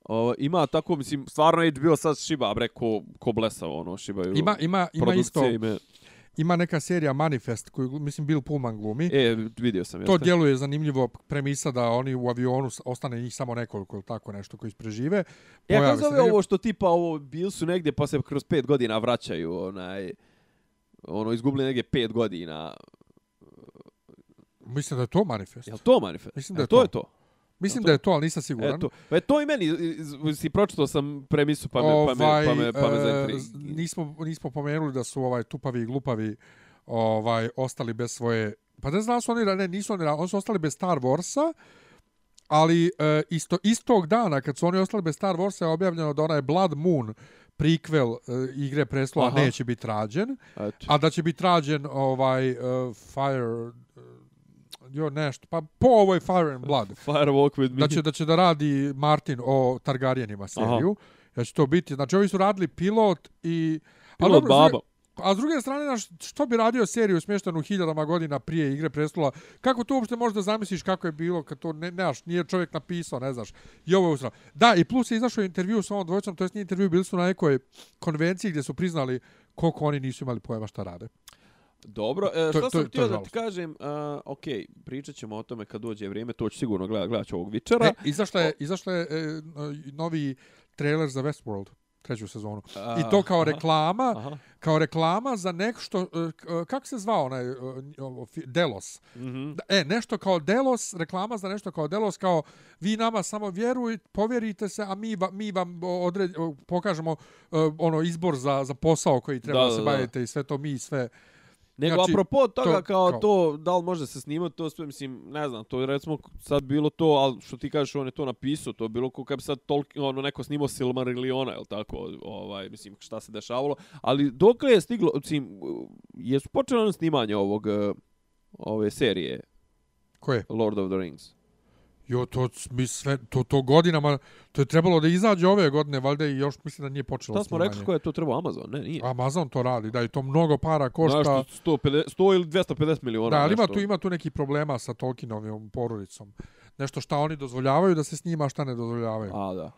Ovaj, ima tako, mislim, stvarno HBO sad šiba, bre, ko, ko blesavo, ono, šibaju. Ima, ima, ima isto, Ime, ima neka serija Manifest koju, mislim, Bill Pullman glumi. e, vidio sam, To jeste. djeluje zanimljivo premisa da oni u avionu ostane njih samo nekoliko ili tako nešto koji prežive. Ja kako se zove ovo što tipa ovo bili su negdje pa se kroz pet godina vraćaju onaj ono izgubili negdje pet godina. Mislim da je to Manifest. Jel to manifest? Mislim da je E, to. to. je to. Mislim to- da je to, ali nisam siguran. Eto. Pa to i meni si pročitao sam premisu pa me pa me pa me pa me e, nismo, nismo pomenuli da su ovaj tupavi i glupavi ovaj ostali bez svoje pa ne znam su oni ne nisu oni oni su ostali bez Star Warsa ali e, isto istog dana kad su oni ostali bez Star Warsa je objavljeno da onaj Blood Moon prequel e, igre prestola Aha. neće biti rađen Eto. a da će biti rađen ovaj uh, Fire jo nešto pa po ovoj Fire and Blood Firewalk with me. da će da će da radi Martin o Targaryenima seriju. Ja će to biti. Znači ovi su radili pilot i Pilot dobro, baba. A s druge strane, znaš, što bi radio seriju smještenu hiljadama godina prije Igre prestola? Kako to uopšte možeš da zamisliš kako je bilo kad to ne, znaš, nije čovjek napisao, ne znaš. I ovo je usra. Da, i plus je izašao intervju s ovom dvojicom, to jest nije intervju, bili su na nekoj konvenciji gdje su priznali koliko oni nisu imali pojma šta rade. Dobro, e, šta to- sam to htio da ti kažem, uh, ok, pričat ćemo o tome kad dođe vrijeme, to ću sigurno gledat, gledat ću ovog Witchera. E, izašla je, izašla je e, novi trailer za Westworld, treću sezonu. I to kao reklama, Aha. kao reklama za nešto, e, e, kako se zvao onaj, e, Delos. Mhm. Da, E, nešto kao Delos, reklama za nešto kao Delos, kao vi nama samo vjerujte, povjerite se, a mi, va, mi vam odred, pokažemo e, ono izbor za, za posao koji treba Da, da, se da, da. bavite i sve to mi sve. Nego Znači, apropo toga to- kao, kao- to, da li može se snimati, to sve, mislim, ne znam, to je recimo sad bilo to, ali što ti kažeš, on je to napisao, to je bilo kao kad bi sad tolki, ono, neko snimao Silmarilliona, jel tako, ovaj, mislim, šta se dešavalo, ali dokle je stiglo, mislim, jesu počeli na snimanje ovog, eh, ove serije Koje? Lord of the Rings? Jo, to, mi sve, to, to godinama, to je trebalo da izađe ove godine, valjda i još mislim da nije počelo Šta smo snimanje. rekli ko je to trebao Amazon? Ne, nije. Amazon to radi, da i to mnogo para košta. Znaš, 150, 100 ili 250 miliona. Da, ali ima tu, ima tu neki problema sa Tolkienovim porodicom. Nešto šta oni dozvoljavaju da se snima, šta ne dozvoljavaju. A, da.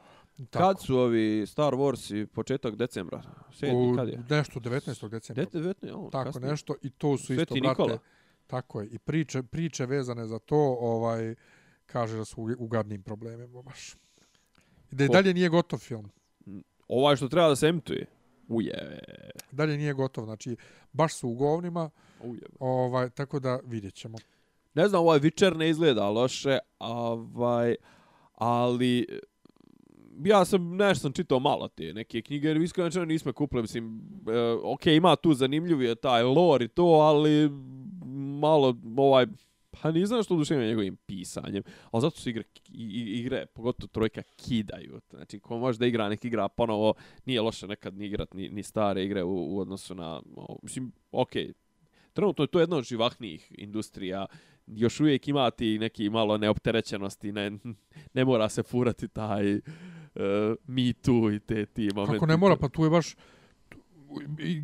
Tako. Kad su ovi Star Wars i početak decembra? Sedmi, U, kad je? nešto 19. decembra. 19, o, tako kasnije. nešto i to su Sveti isto brate. Nikola. Tako je i priče priče vezane za to, ovaj kaže da su u- u gadnim problemima baš. I da Ko? dalje nije gotov film. Ovaj što treba da se emituje. Uje. Dalje nije gotov, znači baš su u govnima, Uje. ovaj tako da vidjet ćemo. Ne znam, ovaj Witcher ne izgleda loše, ovaj, ali ja sam nešto sam čitao malo te neke knjige, jer iskreno rečeno nismo kupili, mislim, e, ok, ima tu zanimljiv je taj lore i to, ali malo ovaj, pa ne znam što oduševljeno njegovim pisanjem, ali zato su igre, igre, pogotovo trojka, kidaju. Znači, ko može da igra, nek igra ponovo, nije loše nekad ni igrat ni, ni stare igre u, u odnosu na, o, mislim, ok, trenutno je to jedna od živahnijih industrija, još uvijek imati neki malo neopterećenosti, ne, ne mora se furati taj uh, Me Too i te ti momenti. Kako ne mora, pa tu je baš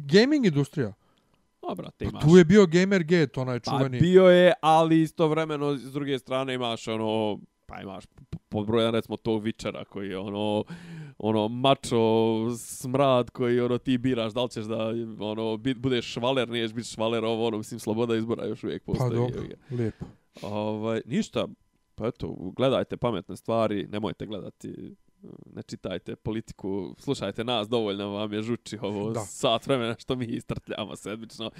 gaming industrija. A, brate, Pa imaš. tu je bio Gamergate, onaj Pa čuveni. bio je, ali istovremeno s druge strane imaš ono pa imaš podbrojan recimo tog Vičera koji je ono ono mačo smrad koji ono ti biraš da li ćeš da ono budeš švaler niješ biti švaler ovo ono mislim sloboda izbora još uvijek postoji pa dobro lijepo ovaj ništa pa eto gledajte pametne stvari nemojte gledati ne čitajte politiku, slušajte nas, dovoljno vam je žuči ovo da. sat vremena što mi istrtljamo sedmično.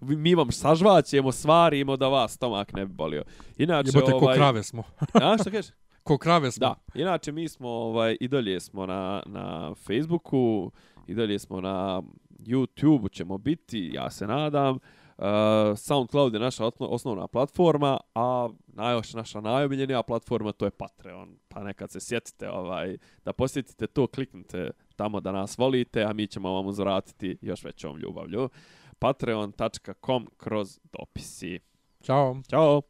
Mi vam sažvaćemo, svarimo da vas stomak ne bi bolio. Inače, Jebote, ovaj... ko krave smo. A, što kažeš? Ko krave smo. Da, inače mi smo, ovaj, i dalje smo na, na Facebooku, i dalje smo na YouTube ćemo biti, ja se nadam. Uh, SoundCloud je naša osnovna platforma, a najoš naša najomiljenija platforma to je Patreon. Pa nekad se sjetite ovaj da posjetite to, kliknite tamo da nas volite, a mi ćemo vam uzvratiti još većom ljubavlju. patreon.com kroz dopisi. Ćao. Ćao.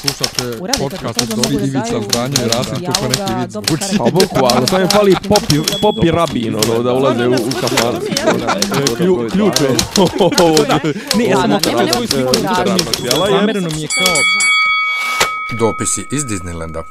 Slušate podcast od Dobri Ivica Zdanje i Rasim kako neki vid zvuči. Pa boku, ali to je fali popi, popi rabin, ono, da ulaze u, u kafan. Ključ je. Ne, ja sam sliku. Zamereno mi je kao... Dopisi iz Disneylanda.